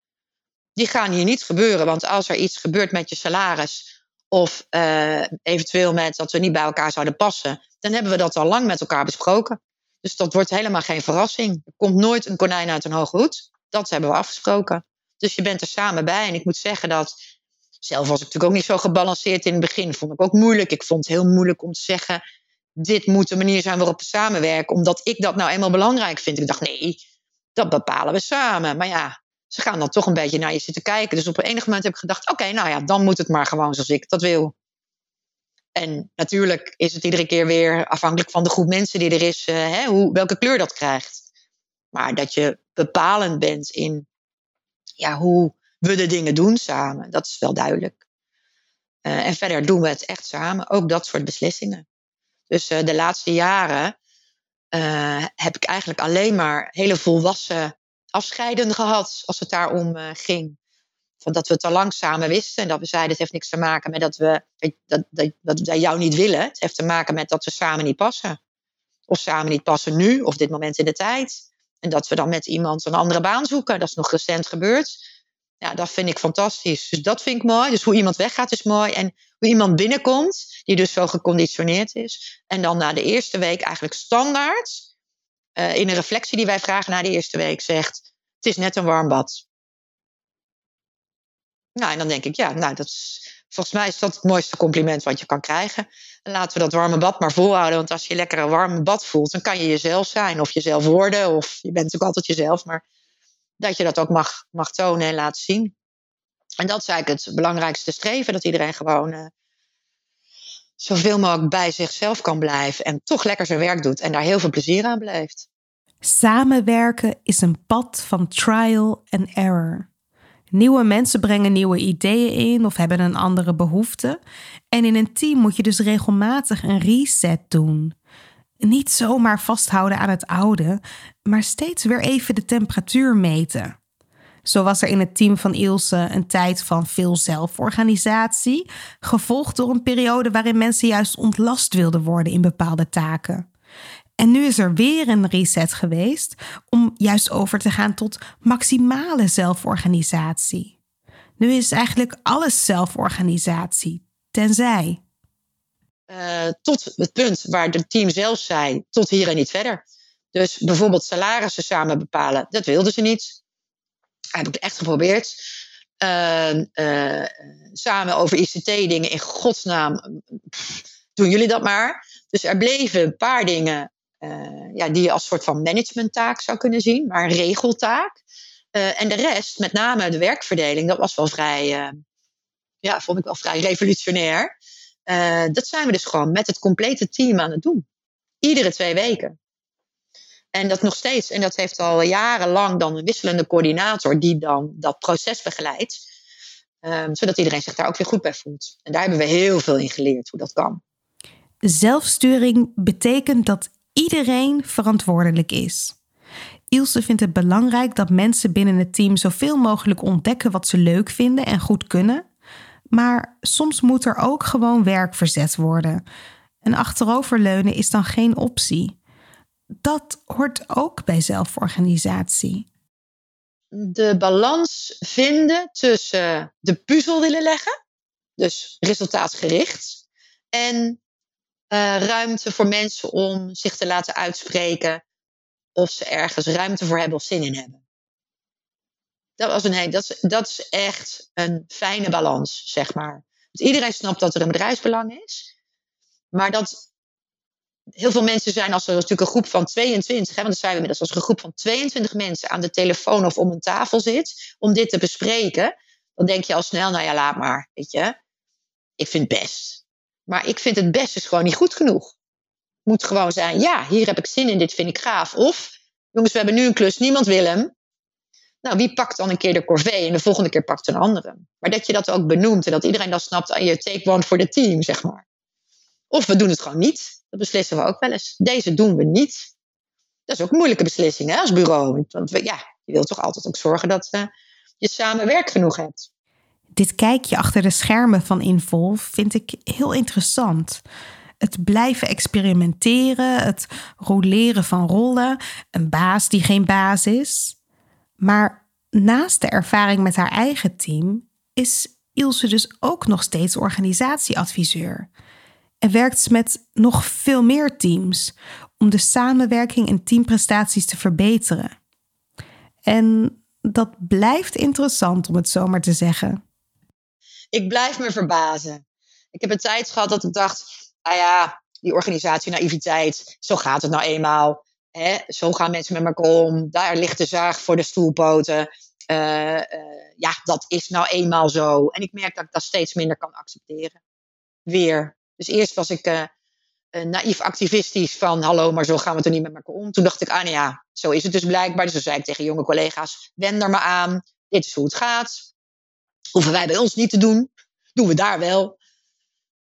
die gaan hier niet gebeuren. Want als er iets gebeurt met je salaris of uh, eventueel met dat we niet bij elkaar zouden passen, dan hebben we dat al lang met elkaar besproken. Dus dat wordt helemaal geen verrassing. Er komt nooit een konijn uit een hoge hoed. Dat hebben we afgesproken. Dus je bent er samen bij. En ik moet zeggen dat. Zelf was ik natuurlijk ook niet zo gebalanceerd in het begin. Vond ik ook moeilijk. Ik vond het heel moeilijk om te zeggen dit moet de manier zijn waarop we samenwerken, omdat ik dat nou eenmaal belangrijk vind. Ik dacht, nee, dat bepalen we samen. Maar ja, ze gaan dan toch een beetje naar je zitten kijken. Dus op een enig moment heb ik gedacht, oké, nou ja, dan moet het maar gewoon zoals ik dat wil. En natuurlijk is het iedere keer weer afhankelijk van de groep mensen die er is, uh, hè, hoe, welke kleur dat krijgt. Maar dat je bepalend bent in ja, hoe we de dingen doen samen, dat is wel duidelijk. Uh, en verder doen we het echt samen, ook dat soort beslissingen. Dus uh, de laatste jaren heb ik eigenlijk alleen maar hele volwassen afscheiden gehad als het daarom uh, ging. Van dat we al lang samen wisten en dat we zeiden het heeft niks te maken met dat we dat, dat, dat wij jou niet willen. Het heeft te maken met dat we samen niet passen. Of samen niet passen nu of dit moment in de tijd. En dat we dan met iemand een andere baan zoeken. Dat is nog recent gebeurd. Ja, dat vind ik fantastisch. Dus dat vind ik mooi. Dus hoe iemand weggaat is mooi. En hoe iemand binnenkomt, die dus zo geconditioneerd is. En dan na de eerste week eigenlijk standaard, uh, in een reflectie die wij vragen na de eerste week, zegt: Het is net een warm bad. Nou, en dan denk ik, ja, nou, dat is, volgens mij is dat het mooiste compliment wat je kan krijgen. En laten we dat warme bad maar volhouden. Want als je lekker een warme bad voelt, dan kan je jezelf zijn. Of jezelf worden. Of je bent natuurlijk altijd jezelf. Maar dat je dat ook mag, mag tonen en laten zien. En dat is eigenlijk het belangrijkste streven: dat iedereen gewoon uh, zoveel mogelijk bij zichzelf kan blijven en toch lekker zijn werk doet en daar heel veel plezier aan beleeft. Samenwerken is een pad van trial and error. Nieuwe mensen brengen nieuwe ideeën in of hebben een andere behoefte. En in een team moet je dus regelmatig een reset doen. Niet zomaar vasthouden aan het oude, maar steeds weer even de temperatuur meten. Zo was er in het team van Ilse een tijd van veel zelforganisatie, gevolgd door een periode waarin mensen juist ontlast wilden worden in bepaalde taken. En nu is er weer een reset geweest om juist over te gaan tot maximale zelforganisatie. Nu is eigenlijk alles zelforganisatie, tenzij. Uh, tot het punt waar het team zelf zei, tot hier en niet verder. Dus bijvoorbeeld salarissen samen bepalen, dat wilden ze niet. Heb ik echt geprobeerd. Uh, uh, samen over ICT-dingen, in godsnaam, pff, doen jullie dat maar. Dus er bleven een paar dingen uh, ja, die je als soort van managementtaak zou kunnen zien, maar een regeltaak. En de rest, met name de werkverdeling, dat was wel vrij, uh, ja, vond ik wel vrij revolutionair. dat zijn we dus gewoon met het complete team aan het doen. Iedere twee weken. En dat nog steeds. En dat heeft al jarenlang dan een wisselende coördinator die dan dat proces begeleidt. Um, zodat iedereen zich daar ook weer goed bij voelt. En daar hebben we heel veel in geleerd hoe dat kan. Zelfsturing betekent dat iedereen verantwoordelijk is. Ilse vindt het belangrijk dat mensen binnen het team zoveel mogelijk ontdekken wat ze leuk vinden en goed kunnen. Maar soms moet er ook gewoon werk verzet worden. En achteroverleunen is dan geen optie. Dat hoort ook bij zelforganisatie. De balans vinden tussen de puzzel willen leggen, dus resultaatgericht, en uh, ruimte voor mensen om zich te laten uitspreken of ze ergens ruimte voor hebben of zin in hebben. Dat, was een, dat, is, dat is echt een fijne balans, zeg maar. Want iedereen snapt dat er een bedrijfsbelang is. Maar dat heel veel mensen zijn, als er natuurlijk een groep van 22, hè, want dat zijn we inmiddels, als een groep van 22 mensen aan de telefoon of om een tafel zit, om dit te bespreken, dan denk je al snel, nou ja, laat maar, weet je. Ik vind best. Maar ik vind het best is gewoon niet goed genoeg. Het moet gewoon zijn, ja, hier heb ik zin in, dit vind ik gaaf. Of, jongens, we hebben nu een klus, niemand wil hem. Nou, wie pakt dan een keer de corvée en de volgende keer pakt een andere? Maar dat je dat ook benoemt en dat iedereen dan snapt aan je take one voor de team, zeg maar. Of we doen het gewoon niet. Dat beslissen we ook wel eens. Deze doen we niet. Dat is ook een moeilijke beslissing hè, als bureau. Want we, ja, je wilt toch altijd ook zorgen dat uh, je samen werk genoeg hebt dit kijkje achter de schermen van Involve vind ik heel interessant. Het blijven experimenteren, het roleren van rollen, een baas die geen baas is. Maar naast de ervaring met haar eigen team is Ilse dus ook nog steeds organisatieadviseur. En werkt met nog veel meer teams om de samenwerking en teamprestaties te verbeteren. En dat blijft interessant om het zo maar te zeggen ik blijf me verbazen. Ik heb een tijd gehad dat ik dacht, nou ja, die organisatie naïviteit, zo gaat het nou eenmaal. Hè? Zo gaan mensen met elkaar om. Daar ligt de zaag voor de stoelpoten. Uh, uh, ja, dat is nou eenmaal zo. En ik merk dat ik dat steeds minder kan accepteren. Weer. Dus eerst was ik uh, naïef activistisch van hallo, maar zo gaan we er niet met elkaar om. Toen dacht ik, ah nou ja, zo is het dus blijkbaar. Dus toen zei ik tegen jonge collega's, wend er maar aan. Dit is hoe het gaat. Hoeven wij bij ons niet te doen. Doen we daar wel.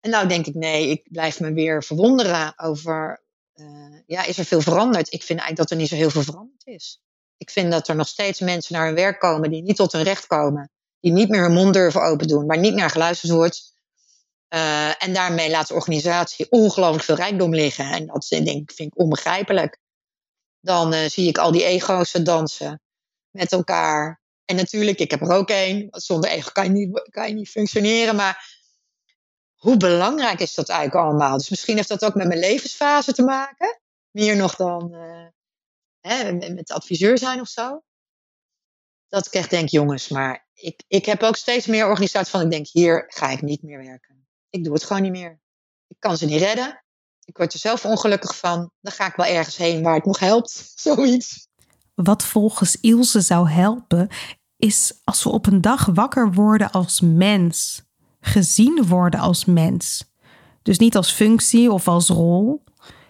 En nou denk ik, nee, ik blijf me weer verwonderen over, uh, ja, is er veel veranderd? Ik vind eigenlijk dat er niet zo heel veel veranderd is. Ik vind dat er nog steeds mensen naar hun werk komen die niet tot hun recht komen. Die niet meer hun mond durven open doen, waar niet naar geluisterd wordt. Uh, en daarmee laat de organisatie ongelooflijk veel rijkdom liggen. En dat denk vind ik onbegrijpelijk. Dan uh, zie ik al die ego's dansen met elkaar. En natuurlijk, ik heb er ook één. Zonder ego kan je, niet, kan je niet functioneren. Maar hoe belangrijk is dat eigenlijk allemaal? Dus misschien heeft dat ook met mijn levensfase te maken. Meer nog dan uh, hè, met adviseur zijn of zo. Dat ik echt denk, jongens, maar ik, ik heb ook steeds meer organisaties van ik denk, hier ga ik niet meer werken. Ik doe het gewoon niet meer. Ik kan ze niet redden. Ik word er zelf ongelukkig van. Dan ga ik wel ergens heen waar het nog helpt. *laughs* Zoiets. Wat volgens Ilse zou helpen, is als we op een dag wakker worden als mens, gezien worden als mens. Dus niet als functie of als rol.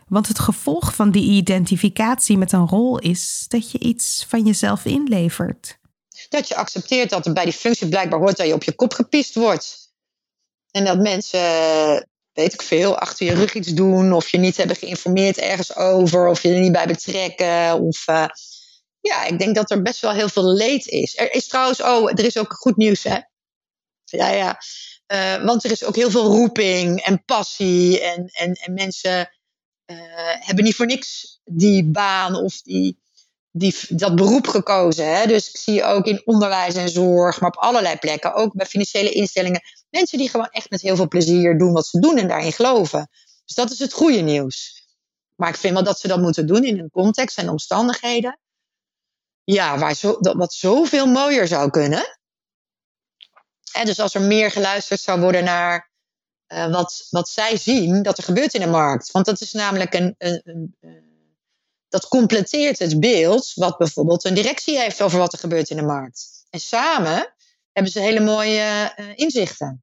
Want het gevolg van die identificatie met een rol is dat je iets van jezelf inlevert. Dat je accepteert dat er bij die functie blijkbaar hoort dat je op je kop gepiest wordt. En dat mensen, weet ik veel, achter je rug iets doen. Of je niet hebben geïnformeerd ergens over. Of je er niet bij betrekken. Of uh, ja, ik denk dat er best wel heel veel leed is. Er is trouwens, oh, er is ook goed nieuws, hè? Ja, ja. Uh, want er is ook heel veel roeping en passie. En, en, en mensen uh, hebben niet voor niks die baan of die, die, dat beroep gekozen. Hè? Dus ik zie ook in onderwijs en zorg, maar op allerlei plekken, ook bij financiële instellingen, mensen die gewoon echt met heel veel plezier doen wat ze doen en daarin geloven. Dus dat is het goede nieuws. Maar ik vind wel dat ze dat moeten doen in een context en omstandigheden. Ja, waar zo, dat, wat zoveel mooier zou kunnen. En dus als er meer geluisterd zou worden naar uh, wat, wat zij zien dat er gebeurt in de markt. Want dat is namelijk een, een, een dat completeert het beeld wat bijvoorbeeld een directie heeft over wat er gebeurt in de markt. En samen hebben ze hele mooie uh, inzichten.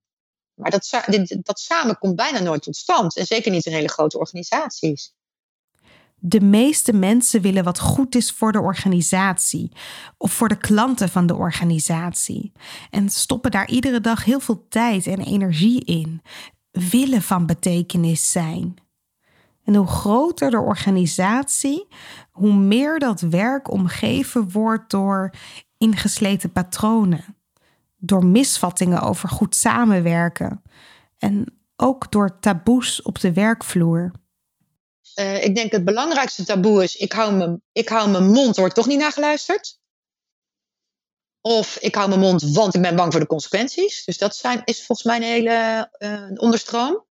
Maar dat, dat samen komt bijna nooit tot stand. En zeker niet in hele grote organisaties. De meeste mensen willen wat goed is voor de organisatie of voor de klanten van de organisatie. En stoppen daar iedere dag heel veel tijd en energie in. Willen van betekenis zijn. En hoe groter de organisatie, hoe meer dat werk omgeven wordt door ingesleten patronen, door misvattingen over goed samenwerken en ook door taboes op de werkvloer. Uh, ik denk het belangrijkste taboe is: ik hou, me, ik hou mijn mond, wordt toch niet naar geluisterd. Of ik hou mijn mond, want ik ben bang voor de consequenties. Dus dat zijn, is volgens mij een hele uh, onderstroom.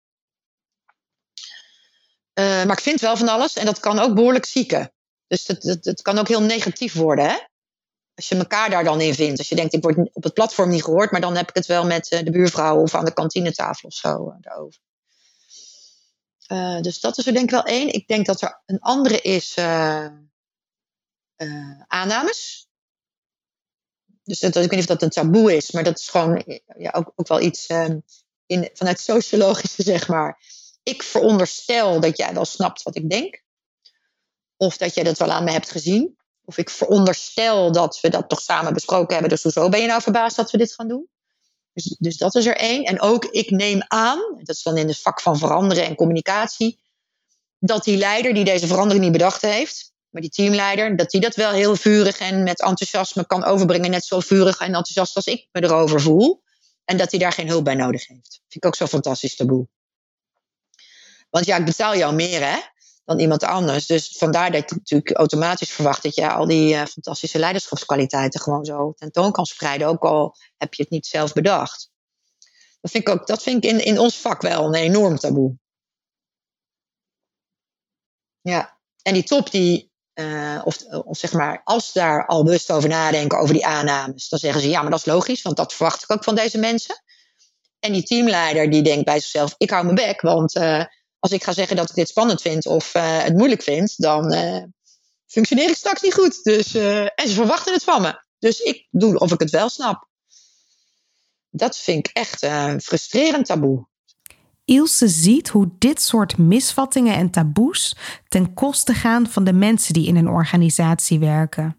Uh, maar ik vind wel van alles en dat kan ook behoorlijk zieken. Dus het, het, het kan ook heel negatief worden. Hè? Als je elkaar daar dan in vindt. Als je denkt, ik word op het platform niet gehoord, maar dan heb ik het wel met de buurvrouw of aan de kantinetafel of zo daarover. Uh, dus dat is er denk ik wel één. Ik denk dat er een andere is aannames. Dus dat, ik weet niet of dat een taboe is, maar dat is gewoon ja, ook, ook wel iets in, vanuit sociologische, *laughs* zeg maar. Ik veronderstel dat jij wel snapt wat ik denk. Of dat jij dat wel aan me hebt gezien. Of ik veronderstel dat we dat toch samen besproken hebben. Dus hoezo ben je nou verbaasd dat we dit gaan doen? Dus, dus dat is er één. En ook ik neem aan, dat is dan in het vak van veranderen en communicatie, dat die leider die deze verandering niet bedacht heeft, maar die teamleider, dat die dat wel heel vurig en met enthousiasme kan overbrengen. Net zo vurig en enthousiast als ik me erover voel. En dat hij daar geen hulp bij nodig heeft. Vind ik ook zo fantastisch taboe. Want ja, ik betaal jou meer hè, dan iemand anders. Dus vandaar dat ik natuurlijk automatisch verwacht dat je al die uh, fantastische leiderschapskwaliteiten gewoon zo tentoon kan spreiden. Ook al heb je het niet zelf bedacht. Dat vind ik, ook, dat vind ik in, in ons vak wel een enorm taboe. Ja, en die top die, uh, of, zeg maar, als daar al bewust over nadenken, over die aannames, dan zeggen ze ja, maar dat is logisch, want dat verwacht ik ook van deze mensen. En die teamleider die denkt bij zichzelf, ik hou mijn bek, want uh, als ik ga zeggen dat ik dit spannend vind of uh, het moeilijk vind, dan uh, functioneer ik straks niet goed. Dus, uh, en ze verwachten het van me. Dus ik doe of ik het wel snap. Dat vind ik echt een frustrerend taboe. Ilse ziet hoe dit soort misvattingen en taboes ten koste gaan van de mensen die in een organisatie werken.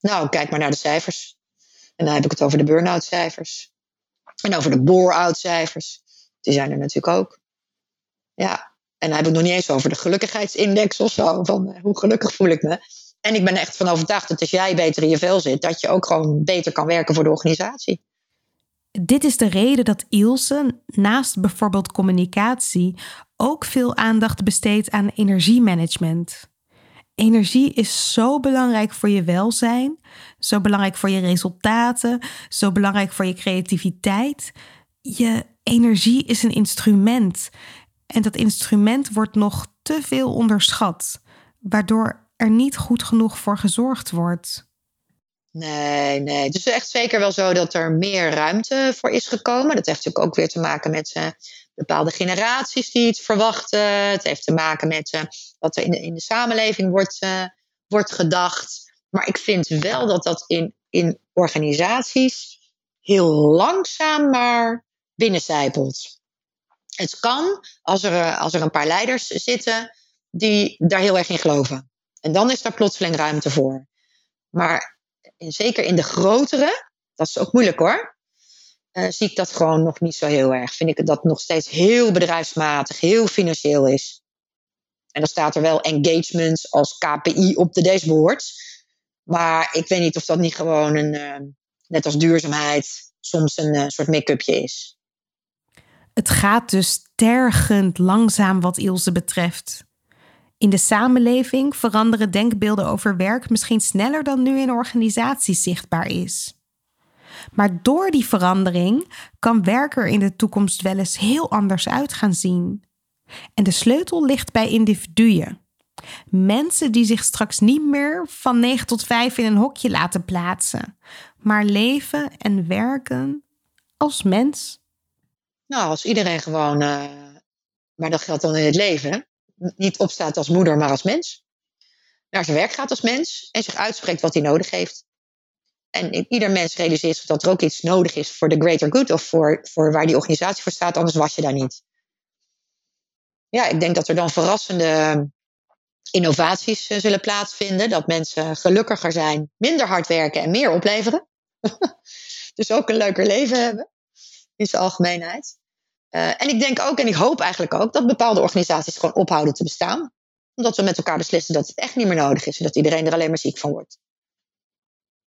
Nou, kijk maar naar de cijfers. En dan heb ik het over de burn-out cijfers. En over de bore-out cijfers. Die zijn er natuurlijk ook. Ja, en dan heb ik nog niet eens over de gelukkigheidsindex of zo. Van hoe gelukkig voel ik me. En ik ben echt van overtuigd dat als jij beter in je vel zit, dat je ook gewoon beter kan werken voor de organisatie. Dit is de reden dat Ilse naast bijvoorbeeld communicatie ook veel aandacht besteedt aan energiemanagement. Energie is zo belangrijk voor je welzijn, zo belangrijk voor je resultaten, zo belangrijk voor je creativiteit. Je energie is een instrument en dat instrument wordt nog te veel onderschat, waardoor er niet goed genoeg voor gezorgd wordt. Nee, nee. Het is echt zeker wel zo dat er meer ruimte voor is gekomen. Dat heeft natuurlijk ook weer te maken met uh, bepaalde generaties die het verwachten. Het heeft te maken met uh, wat er in de, in de samenleving wordt, uh, wordt gedacht. Maar ik vind wel dat dat in, in organisaties heel langzaam maar binnencijpelt. Het kan als er, als er een paar leiders zitten die daar heel erg in geloven. En dan is daar plotseling ruimte voor. Maar in, zeker in de grotere, dat is ook moeilijk hoor, uh, zie ik dat gewoon nog niet zo heel erg. Vind ik dat nog steeds heel bedrijfsmatig, heel financieel is. En dan staat er wel engagements als KPI op de dashboards. Maar ik weet niet of dat niet gewoon een, uh, net als duurzaamheid, soms een soort make-upje is. Het gaat dus tergend langzaam wat Ilse betreft. In de samenleving veranderen denkbeelden over werk misschien sneller dan nu in organisaties zichtbaar is. Maar door die verandering kan werk er in de toekomst wel eens heel anders uit gaan zien. En de sleutel ligt bij individuen. Mensen die zich straks niet meer van 9 tot 5 in een hokje laten plaatsen, maar leven en werken als mens. Nou, als iedereen gewoon, uh, maar dat geldt dan in het leven, niet opstaat als moeder, maar als mens. Naar zijn werk gaat als mens en zich uitspreekt wat hij nodig heeft. En ieder mens realiseert zich dat er ook iets nodig is voor de greater good of voor, voor waar die organisatie voor staat, anders was je daar niet. Ja, ik denk dat er dan verrassende innovaties eh, zullen plaatsvinden. Dat mensen gelukkiger zijn, minder hard werken en meer opleveren. *laughs* dus ook een leuker leven hebben in zijn algemeenheid. Uh, en ik denk ook, en ik hoop eigenlijk ook, dat bepaalde organisaties gewoon ophouden te bestaan. Omdat we met elkaar beslissen dat het echt niet meer nodig is en dat iedereen er alleen maar ziek van wordt.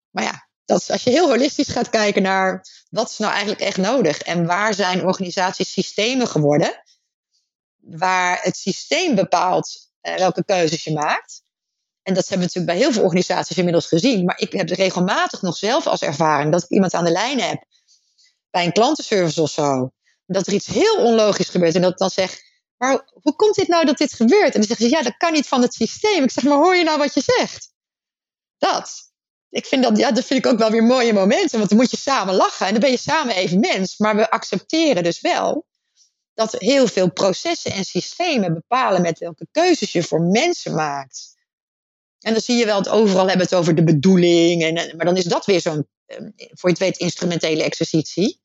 Maar ja, dat als je heel holistisch gaat kijken naar wat is nou eigenlijk echt nodig en waar zijn organisaties systemen geworden, waar het systeem bepaalt uh, welke keuzes je maakt. En dat hebben we natuurlijk bij heel veel organisaties inmiddels gezien. Maar ik heb regelmatig nog zelf als ervaring dat ik iemand aan de lijn heb bij een klantenservice of zo. Dat er iets heel onlogisch gebeurt en dat ik dan zeg, maar hoe komt dit nou dat dit gebeurt? En dan zeggen ze, ja, dat kan niet van het systeem. Ik zeg, maar hoor je nou wat je zegt? Dat ik vind dat, ja, dat vind ik ook wel weer mooie momenten. Want dan moet je samen lachen en dan ben je samen even mens. Maar we accepteren dus wel dat heel veel processen en systemen bepalen met welke keuzes je voor mensen maakt. En dan zie je wel het overal hebben het over de bedoeling. En, maar dan is dat weer zo'n, ehm, voor je het weet, instrumentele exercitie.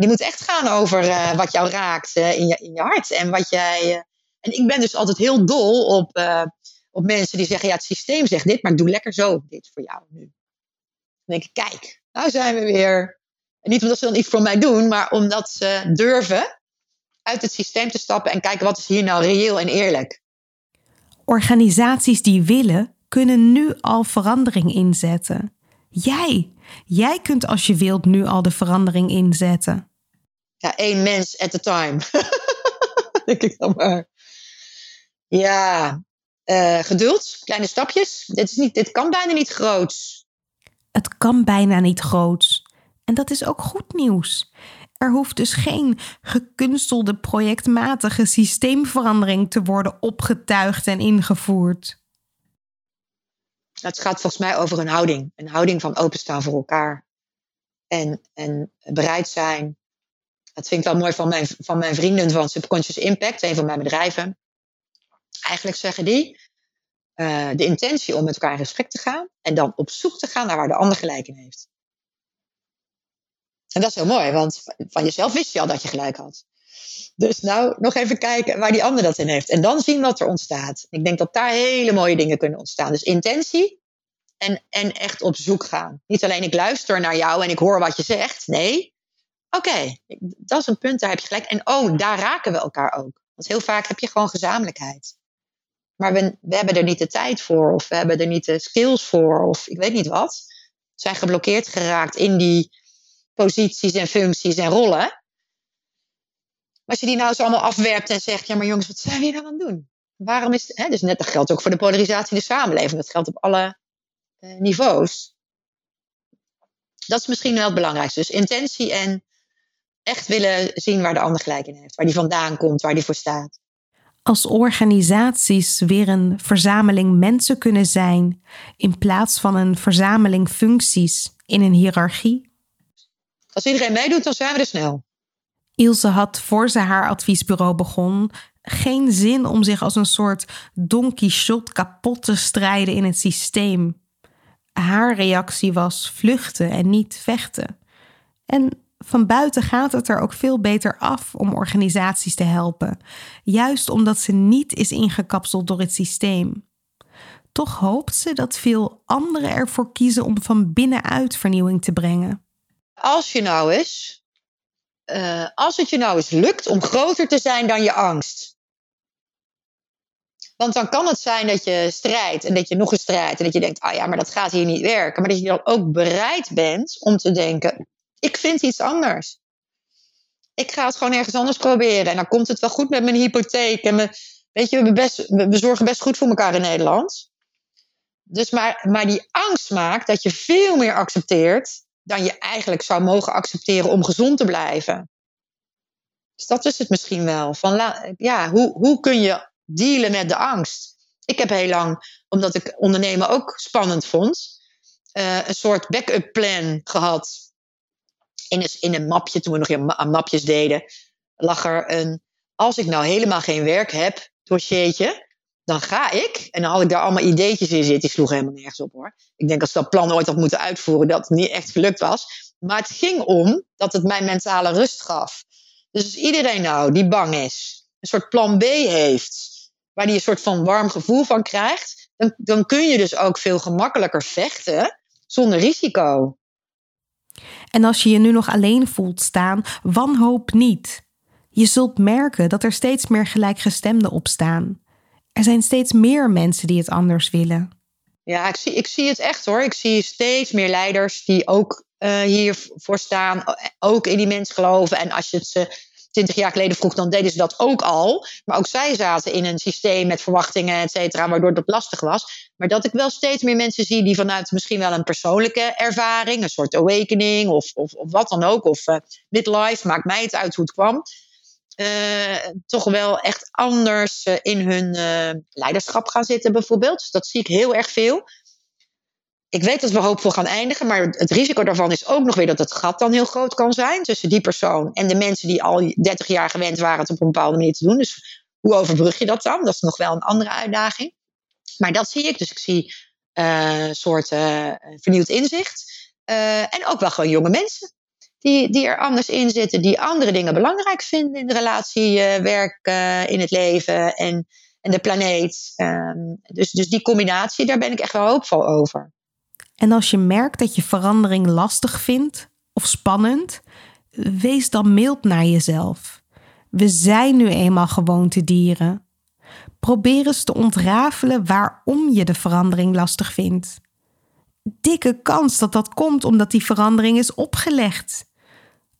Die moet echt gaan over uh, wat jou raakt uh, in, je, in je hart. En wat jij. Uh, en ik ben dus altijd heel dol op op mensen die zeggen, ja, het systeem zegt dit, maar doe lekker zo dit voor jou nu. Dan denk ik, kijk, nou zijn we weer. Niet omdat ze dan iets voor mij doen, maar omdat ze durven uit het systeem te stappen en kijken wat is hier nou reëel en eerlijk. Organisaties die willen, kunnen nu al verandering inzetten. Jij, jij kunt als je wilt nu al de verandering inzetten. Ja, één mens at a time. *laughs* denk ik dan maar. Ja, uh, geduld, kleine stapjes. Dit, is niet, dit kan bijna niet groots. Het kan bijna niet groots. En dat is ook goed nieuws. Er hoeft dus geen gekunstelde projectmatige systeemverandering te worden opgetuigd en ingevoerd. Het gaat volgens mij over een houding. Een houding van openstaan voor elkaar. En, en bereid zijn. Dat vind ik wel mooi van mijn, van mijn vrienden van Subconscious Impact, een van mijn bedrijven. Eigenlijk zeggen die uh, de intentie om met elkaar in gesprek te gaan en dan op zoek te gaan naar waar de ander gelijk in heeft. En dat is heel mooi, want van jezelf wist je al dat je gelijk had. Dus nou nog even kijken waar die ander dat in heeft. En dan zien wat er ontstaat. Ik denk dat daar hele mooie dingen kunnen ontstaan. Dus intentie en, en echt op zoek gaan. Niet alleen ik luister naar jou en ik hoor wat je zegt. Nee, oké, dat is een punt, daar heb je gelijk. En oh, daar raken we elkaar ook. Want heel vaak heb je gewoon gezamenlijkheid. Maar we, hebben er niet de tijd voor, of we hebben er niet de skills voor, of ik weet niet wat. We zijn geblokkeerd geraakt in die posities en functies en rollen. Maar als je die nou zo allemaal afwerpt en zegt, ja maar jongens, wat zijn we hier nou aan het doen? Waarom is, hè, dus net dat geldt ook voor de polarisatie in de samenleving. Dat geldt op alle eh, niveaus. Dat is misschien wel het belangrijkste. Dus intentie en echt willen zien waar de ander gelijk in heeft. Waar die vandaan komt, waar die voor staat als organisaties weer een verzameling mensen kunnen zijn in plaats van een verzameling functies in een hiërarchie? Als iedereen meedoet, dan zijn we er snel. Ilse had voor ze haar adviesbureau begon geen zin om zich als een soort Don Quixote kapot te strijden in het systeem. Haar reactie was vluchten en niet vechten. En van buiten gaat het er ook veel beter af om organisaties te helpen, juist omdat ze niet is ingekapseld door het systeem. Toch hoopt ze dat veel anderen ervoor kiezen om van binnenuit vernieuwing te brengen. Als je nou eens, uh, als het je nou eens lukt om groter te zijn dan je angst. Want dan kan het zijn dat je strijdt en dat je nog eens strijdt en dat je denkt, ah ja, maar dat gaat hier niet werken. Maar dat je dan ook bereid bent om te denken, ik vind iets anders. Ik ga het gewoon ergens anders proberen en dan komt het wel goed met mijn hypotheek en mijn, weet je, we, best, we zorgen best goed voor elkaar in Nederland. Dus maar, maar die angst maakt dat je veel meer accepteert dan je eigenlijk zou mogen accepteren om gezond te blijven. Dus dat is het misschien wel. Van, ja, hoe, hoe kun je dealen met de angst? Ik heb heel lang, omdat ik ondernemen ook spannend vond, uh, een soort backup plan gehad. In een, in een mapje, toen we nog aan mapjes deden, lag er een. Als ik nou helemaal geen werk heb, dossiertje, dan ga ik. En dan had ik daar allemaal ideetjes in zitten. Die sloeg helemaal nergens op hoor. Ik denk als dat plan ooit had moeten uitvoeren, dat het niet echt gelukt was. Maar het ging om dat het mij mentale rust gaf. Dus als iedereen nou die bang is, een soort plan B heeft, waar die een soort van warm gevoel van krijgt, dan, dan kun je dus ook veel gemakkelijker vechten zonder risico. En als je je nu nog alleen voelt staan, wanhoop niet. Je zult merken dat er steeds meer gelijkgestemden opstaan. Er zijn steeds meer mensen die het anders willen. Ja, ik zie, ik zie het echt hoor. Ik zie steeds meer leiders die ook uh, hiervoor staan, ook in die mensen geloven. En als je het ze twintig jaar geleden vroeg, dan deden ze dat ook al. Maar ook zij zaten in een systeem met verwachtingen, et cetera, waardoor dat lastig was. Maar dat ik wel steeds meer mensen zie die vanuit misschien wel een persoonlijke ervaring, een soort awakening of, of, wat dan ook, of uh, midlife, maakt mij het uit hoe het kwam toch wel echt anders uh, in hun uh, leiderschap gaan zitten, bijvoorbeeld. Dus dat zie ik heel erg veel. Ik weet dat we hoopvol gaan eindigen, maar het risico daarvan is ook nog weer dat het gat dan heel groot kan zijn tussen die persoon en de mensen die al 30 jaar gewend waren het op een bepaalde manier te doen. Dus hoe overbrug je dat dan? Dat is nog wel een andere uitdaging. Maar dat zie ik. Dus ik zie een soort vernieuwd inzicht. en ook wel gewoon jonge mensen die, die er anders in zitten, die andere dingen belangrijk vinden in de relatie, uh, werk, uh, in het leven en, en de planeet. Um, dus, dus die combinatie, daar ben ik echt wel hoopvol over. En als je merkt dat je verandering lastig vindt of spannend, wees dan mild naar jezelf. We zijn nu eenmaal gewoontedieren. Probeer eens te ontrafelen waarom je de verandering lastig vindt. Dikke kans dat dat komt omdat die verandering is opgelegd.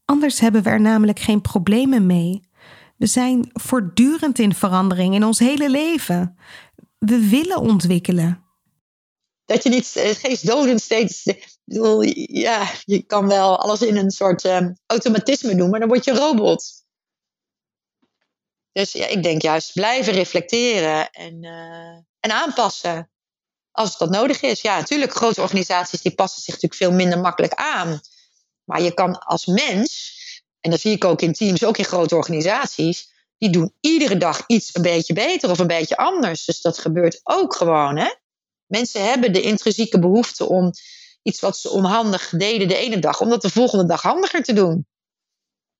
Anders hebben we er namelijk geen problemen mee. We zijn voortdurend in verandering in ons hele leven. We willen ontwikkelen. Dat je niet eh, geestdodend steeds. Bedoel, ja, je kan wel alles in een soort um, automatisme doen, maar dan word je robot. Dus ja, ik denk juist blijven reflecteren en, uh, en aanpassen. Als dat nodig is. Ja, natuurlijk, grote organisaties die passen zich natuurlijk veel minder makkelijk aan. Maar je kan als mens, en dat zie ik ook in teams, ook in grote organisaties, die doen iedere dag iets een beetje beter of een beetje anders. Dus dat gebeurt ook gewoon. Hè? Mensen hebben de intrinsieke behoefte om iets wat ze onhandig deden de ene dag, om dat de volgende dag handiger te doen.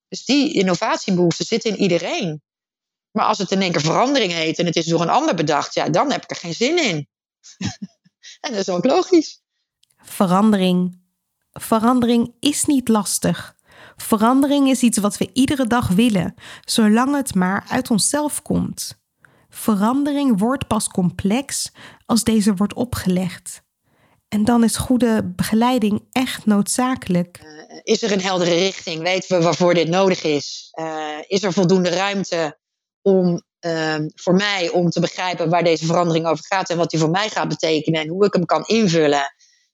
Dus die innovatiebehoefte zit in iedereen. Maar als het in één keer verandering heet en het is door een ander bedacht, ja, dan heb ik er geen zin in. *laughs* en dat is ook logisch. Verandering Verandering is niet lastig. Verandering is iets wat we iedere dag willen, zolang het maar uit onszelf komt. Verandering wordt pas complex als deze wordt opgelegd. En dan is goede begeleiding echt noodzakelijk. Uh, is er een heldere richting? Weten we waarvoor dit nodig is? Uh, is er voldoende ruimte om uh, voor mij om te begrijpen waar deze verandering over gaat en wat die voor mij gaat betekenen en hoe ik hem kan invullen?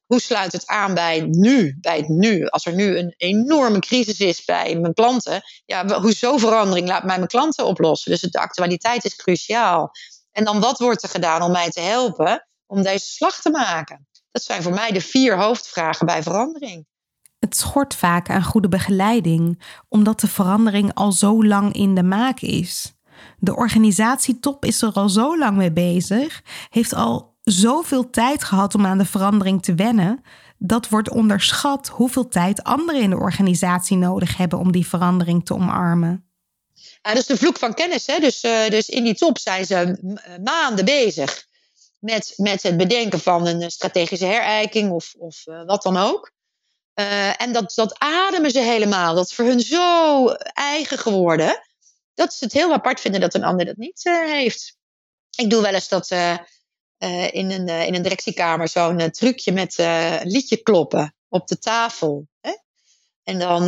Hoe sluit het aan bij nu, bij het nu? Als er nu een enorme crisis is bij mijn klanten, ja, hoezo verandering laat mij mijn klanten oplossen? Dus de actualiteit is cruciaal. En dan wat wordt er gedaan om mij te helpen om deze slag te maken? Dat zijn voor mij de vier hoofdvragen bij verandering. Het schort vaak aan goede begeleiding, omdat de verandering al zo lang in de maak is. De organisatietop is er al zo lang mee bezig, heeft al zoveel tijd gehad om aan de verandering te wennen, dat wordt onderschat hoeveel tijd anderen in de organisatie nodig hebben om die verandering te omarmen. Ja, dat is de vloek van kennis. Hè? Dus, uh, dus in die top zijn ze maanden bezig met, met het bedenken van een strategische herijking of, of wat dan ook. En dat, dat ademen ze helemaal. Dat is voor hun zo eigen geworden. Dat ze het heel apart vinden dat een ander dat niet heeft. Ik doe wel eens dat in, een, in een directiekamer zo'n trucje met een liedje kloppen op de tafel. Hè? En dan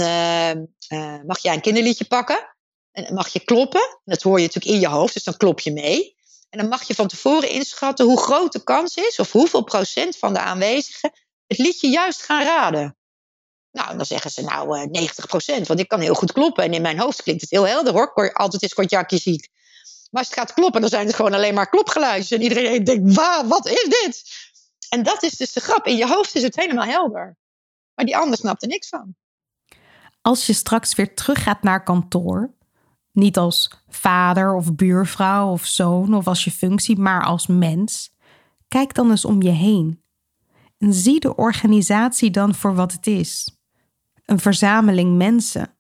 mag jij een kinderliedje pakken. En mag je kloppen. Dat hoor je natuurlijk in je hoofd, dus dan klop je mee. En dan mag je van tevoren inschatten hoe groot de kans is, of hoeveel procent van de aanwezigen het liedje juist gaan raden. Nou, dan zeggen ze nou 90 eh, procent, want ik kan heel goed kloppen. En in mijn hoofd klinkt het heel helder hoor. Altijd is kortjakje ziek. Maar als het gaat kloppen, dan zijn het gewoon alleen maar klopgeluidjes. En iedereen denkt, waar, wat is dit? En dat is dus de grap. In je hoofd is het helemaal helder. Maar die ander snapt er niks van. Als je straks weer terug gaat naar kantoor, niet als vader of buurvrouw of zoon of als je functie, maar als mens. Kijk dan eens om je heen. En zie de organisatie dan voor wat het is: een verzameling mensen.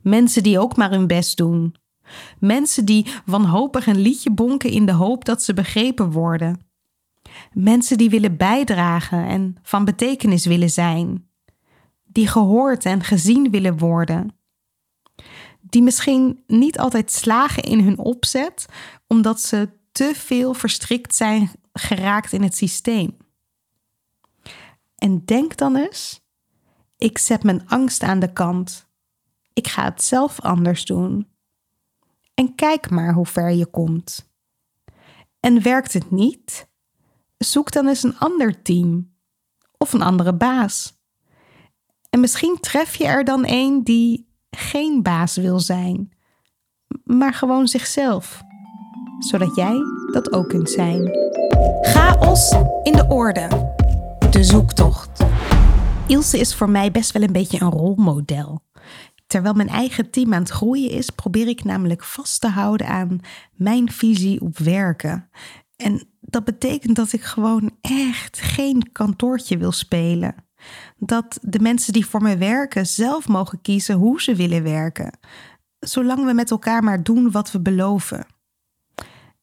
Mensen die ook maar hun best doen. Mensen die wanhopig een liedje bonken in de hoop dat ze begrepen worden. Mensen die willen bijdragen en van betekenis willen zijn. Die gehoord en gezien willen worden die misschien niet altijd slagen in hun opzet, omdat ze te veel verstrikt zijn geraakt in het systeem. En denk dan eens: ik zet mijn angst aan de kant. Ik ga het zelf anders doen. En kijk maar hoe ver je komt. En werkt het niet? Zoek dan eens een ander team of een andere baas. En misschien tref je er dan een die geen baas wil zijn, maar gewoon zichzelf, zodat jij dat ook kunt zijn. Chaos in de orde. De zoektocht. Ilse is voor mij best wel een beetje een rolmodel. Terwijl mijn eigen team aan het groeien is, probeer ik namelijk vast te houden aan mijn visie op werken. En dat betekent dat ik gewoon echt geen kantoortje wil spelen dat de mensen die voor me werken zelf mogen kiezen hoe ze willen werken, zolang we met elkaar maar doen wat we beloven.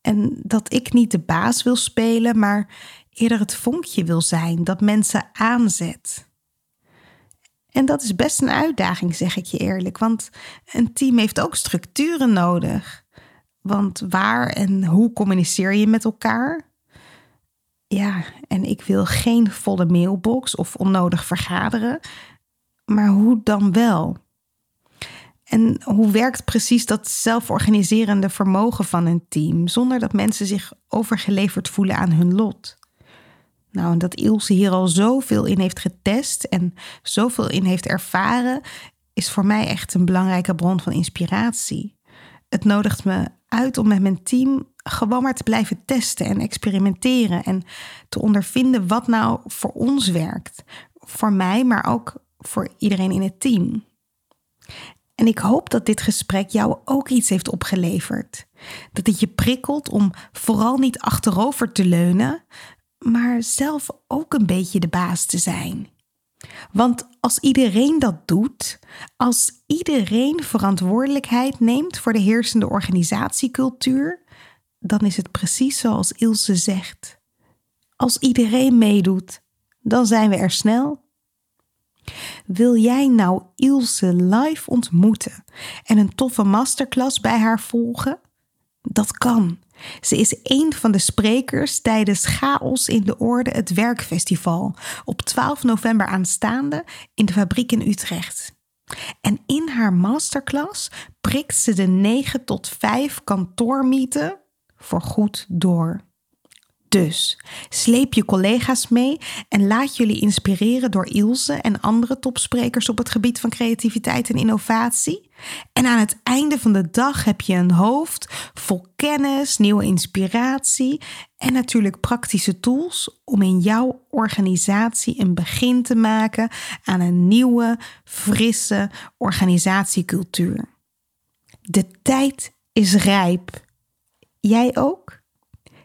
En dat ik niet de baas wil spelen, maar eerder het vonkje wil zijn dat mensen aanzet. En dat is best een uitdaging, zeg ik je eerlijk, want een team heeft ook structuren nodig. Want waar en hoe communiceer je met elkaar? Ja, en ik wil geen volle mailbox of onnodig vergaderen. Maar hoe dan wel? En hoe werkt precies dat zelforganiserende vermogen van een team zonder dat mensen zich overgeleverd voelen aan hun lot? Nou, dat Ilse hier al zoveel in heeft getest en zoveel in heeft ervaren, is voor mij echt een belangrijke bron van inspiratie. Het nodigt me uit om met mijn team gewoon maar te blijven testen en experimenteren en te ondervinden wat nou voor ons werkt. Voor mij, maar ook voor iedereen in het team. En ik hoop dat dit gesprek jou ook iets heeft opgeleverd. Dat het je prikkelt om vooral niet achterover te leunen, maar zelf ook een beetje de baas te zijn. Want als iedereen dat doet, als iedereen verantwoordelijkheid neemt voor de heersende organisatiecultuur, dan is het precies zoals Ilse zegt. Als iedereen meedoet, dan zijn we er snel. Wil jij nou Ilse live ontmoeten en een toffe masterclass bij haar volgen? Dat kan. Ze is een van de sprekers tijdens Chaos in de Orde, het werkfestival, op 12 november aanstaande in de fabriek in Utrecht. En in haar masterclass prikt ze de 9 tot 5 kantoormieten voor goed door. Dus sleep je collega's mee en laat jullie inspireren door Ilse en andere topsprekers op het gebied van creativiteit en innovatie. En aan het einde van de dag heb je een hoofd vol kennis, nieuwe inspiratie en natuurlijk praktische tools om in jouw organisatie een begin te maken aan een nieuwe, frisse organisatiecultuur. De tijd is rijp. Jij ook?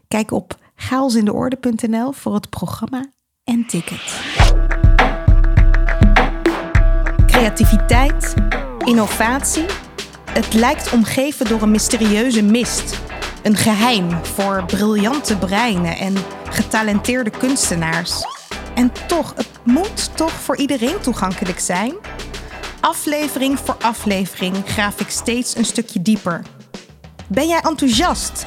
Kijk op chaosindeorde.nl voor het programma en ticket. Creativiteit, innovatie. Het lijkt omgeven door een mysterieuze mist. Een geheim voor briljante breinen en getalenteerde kunstenaars. En toch, het moet toch voor iedereen toegankelijk zijn? Aflevering voor aflevering graaf ik steeds een stukje dieper. Ben jij enthousiast?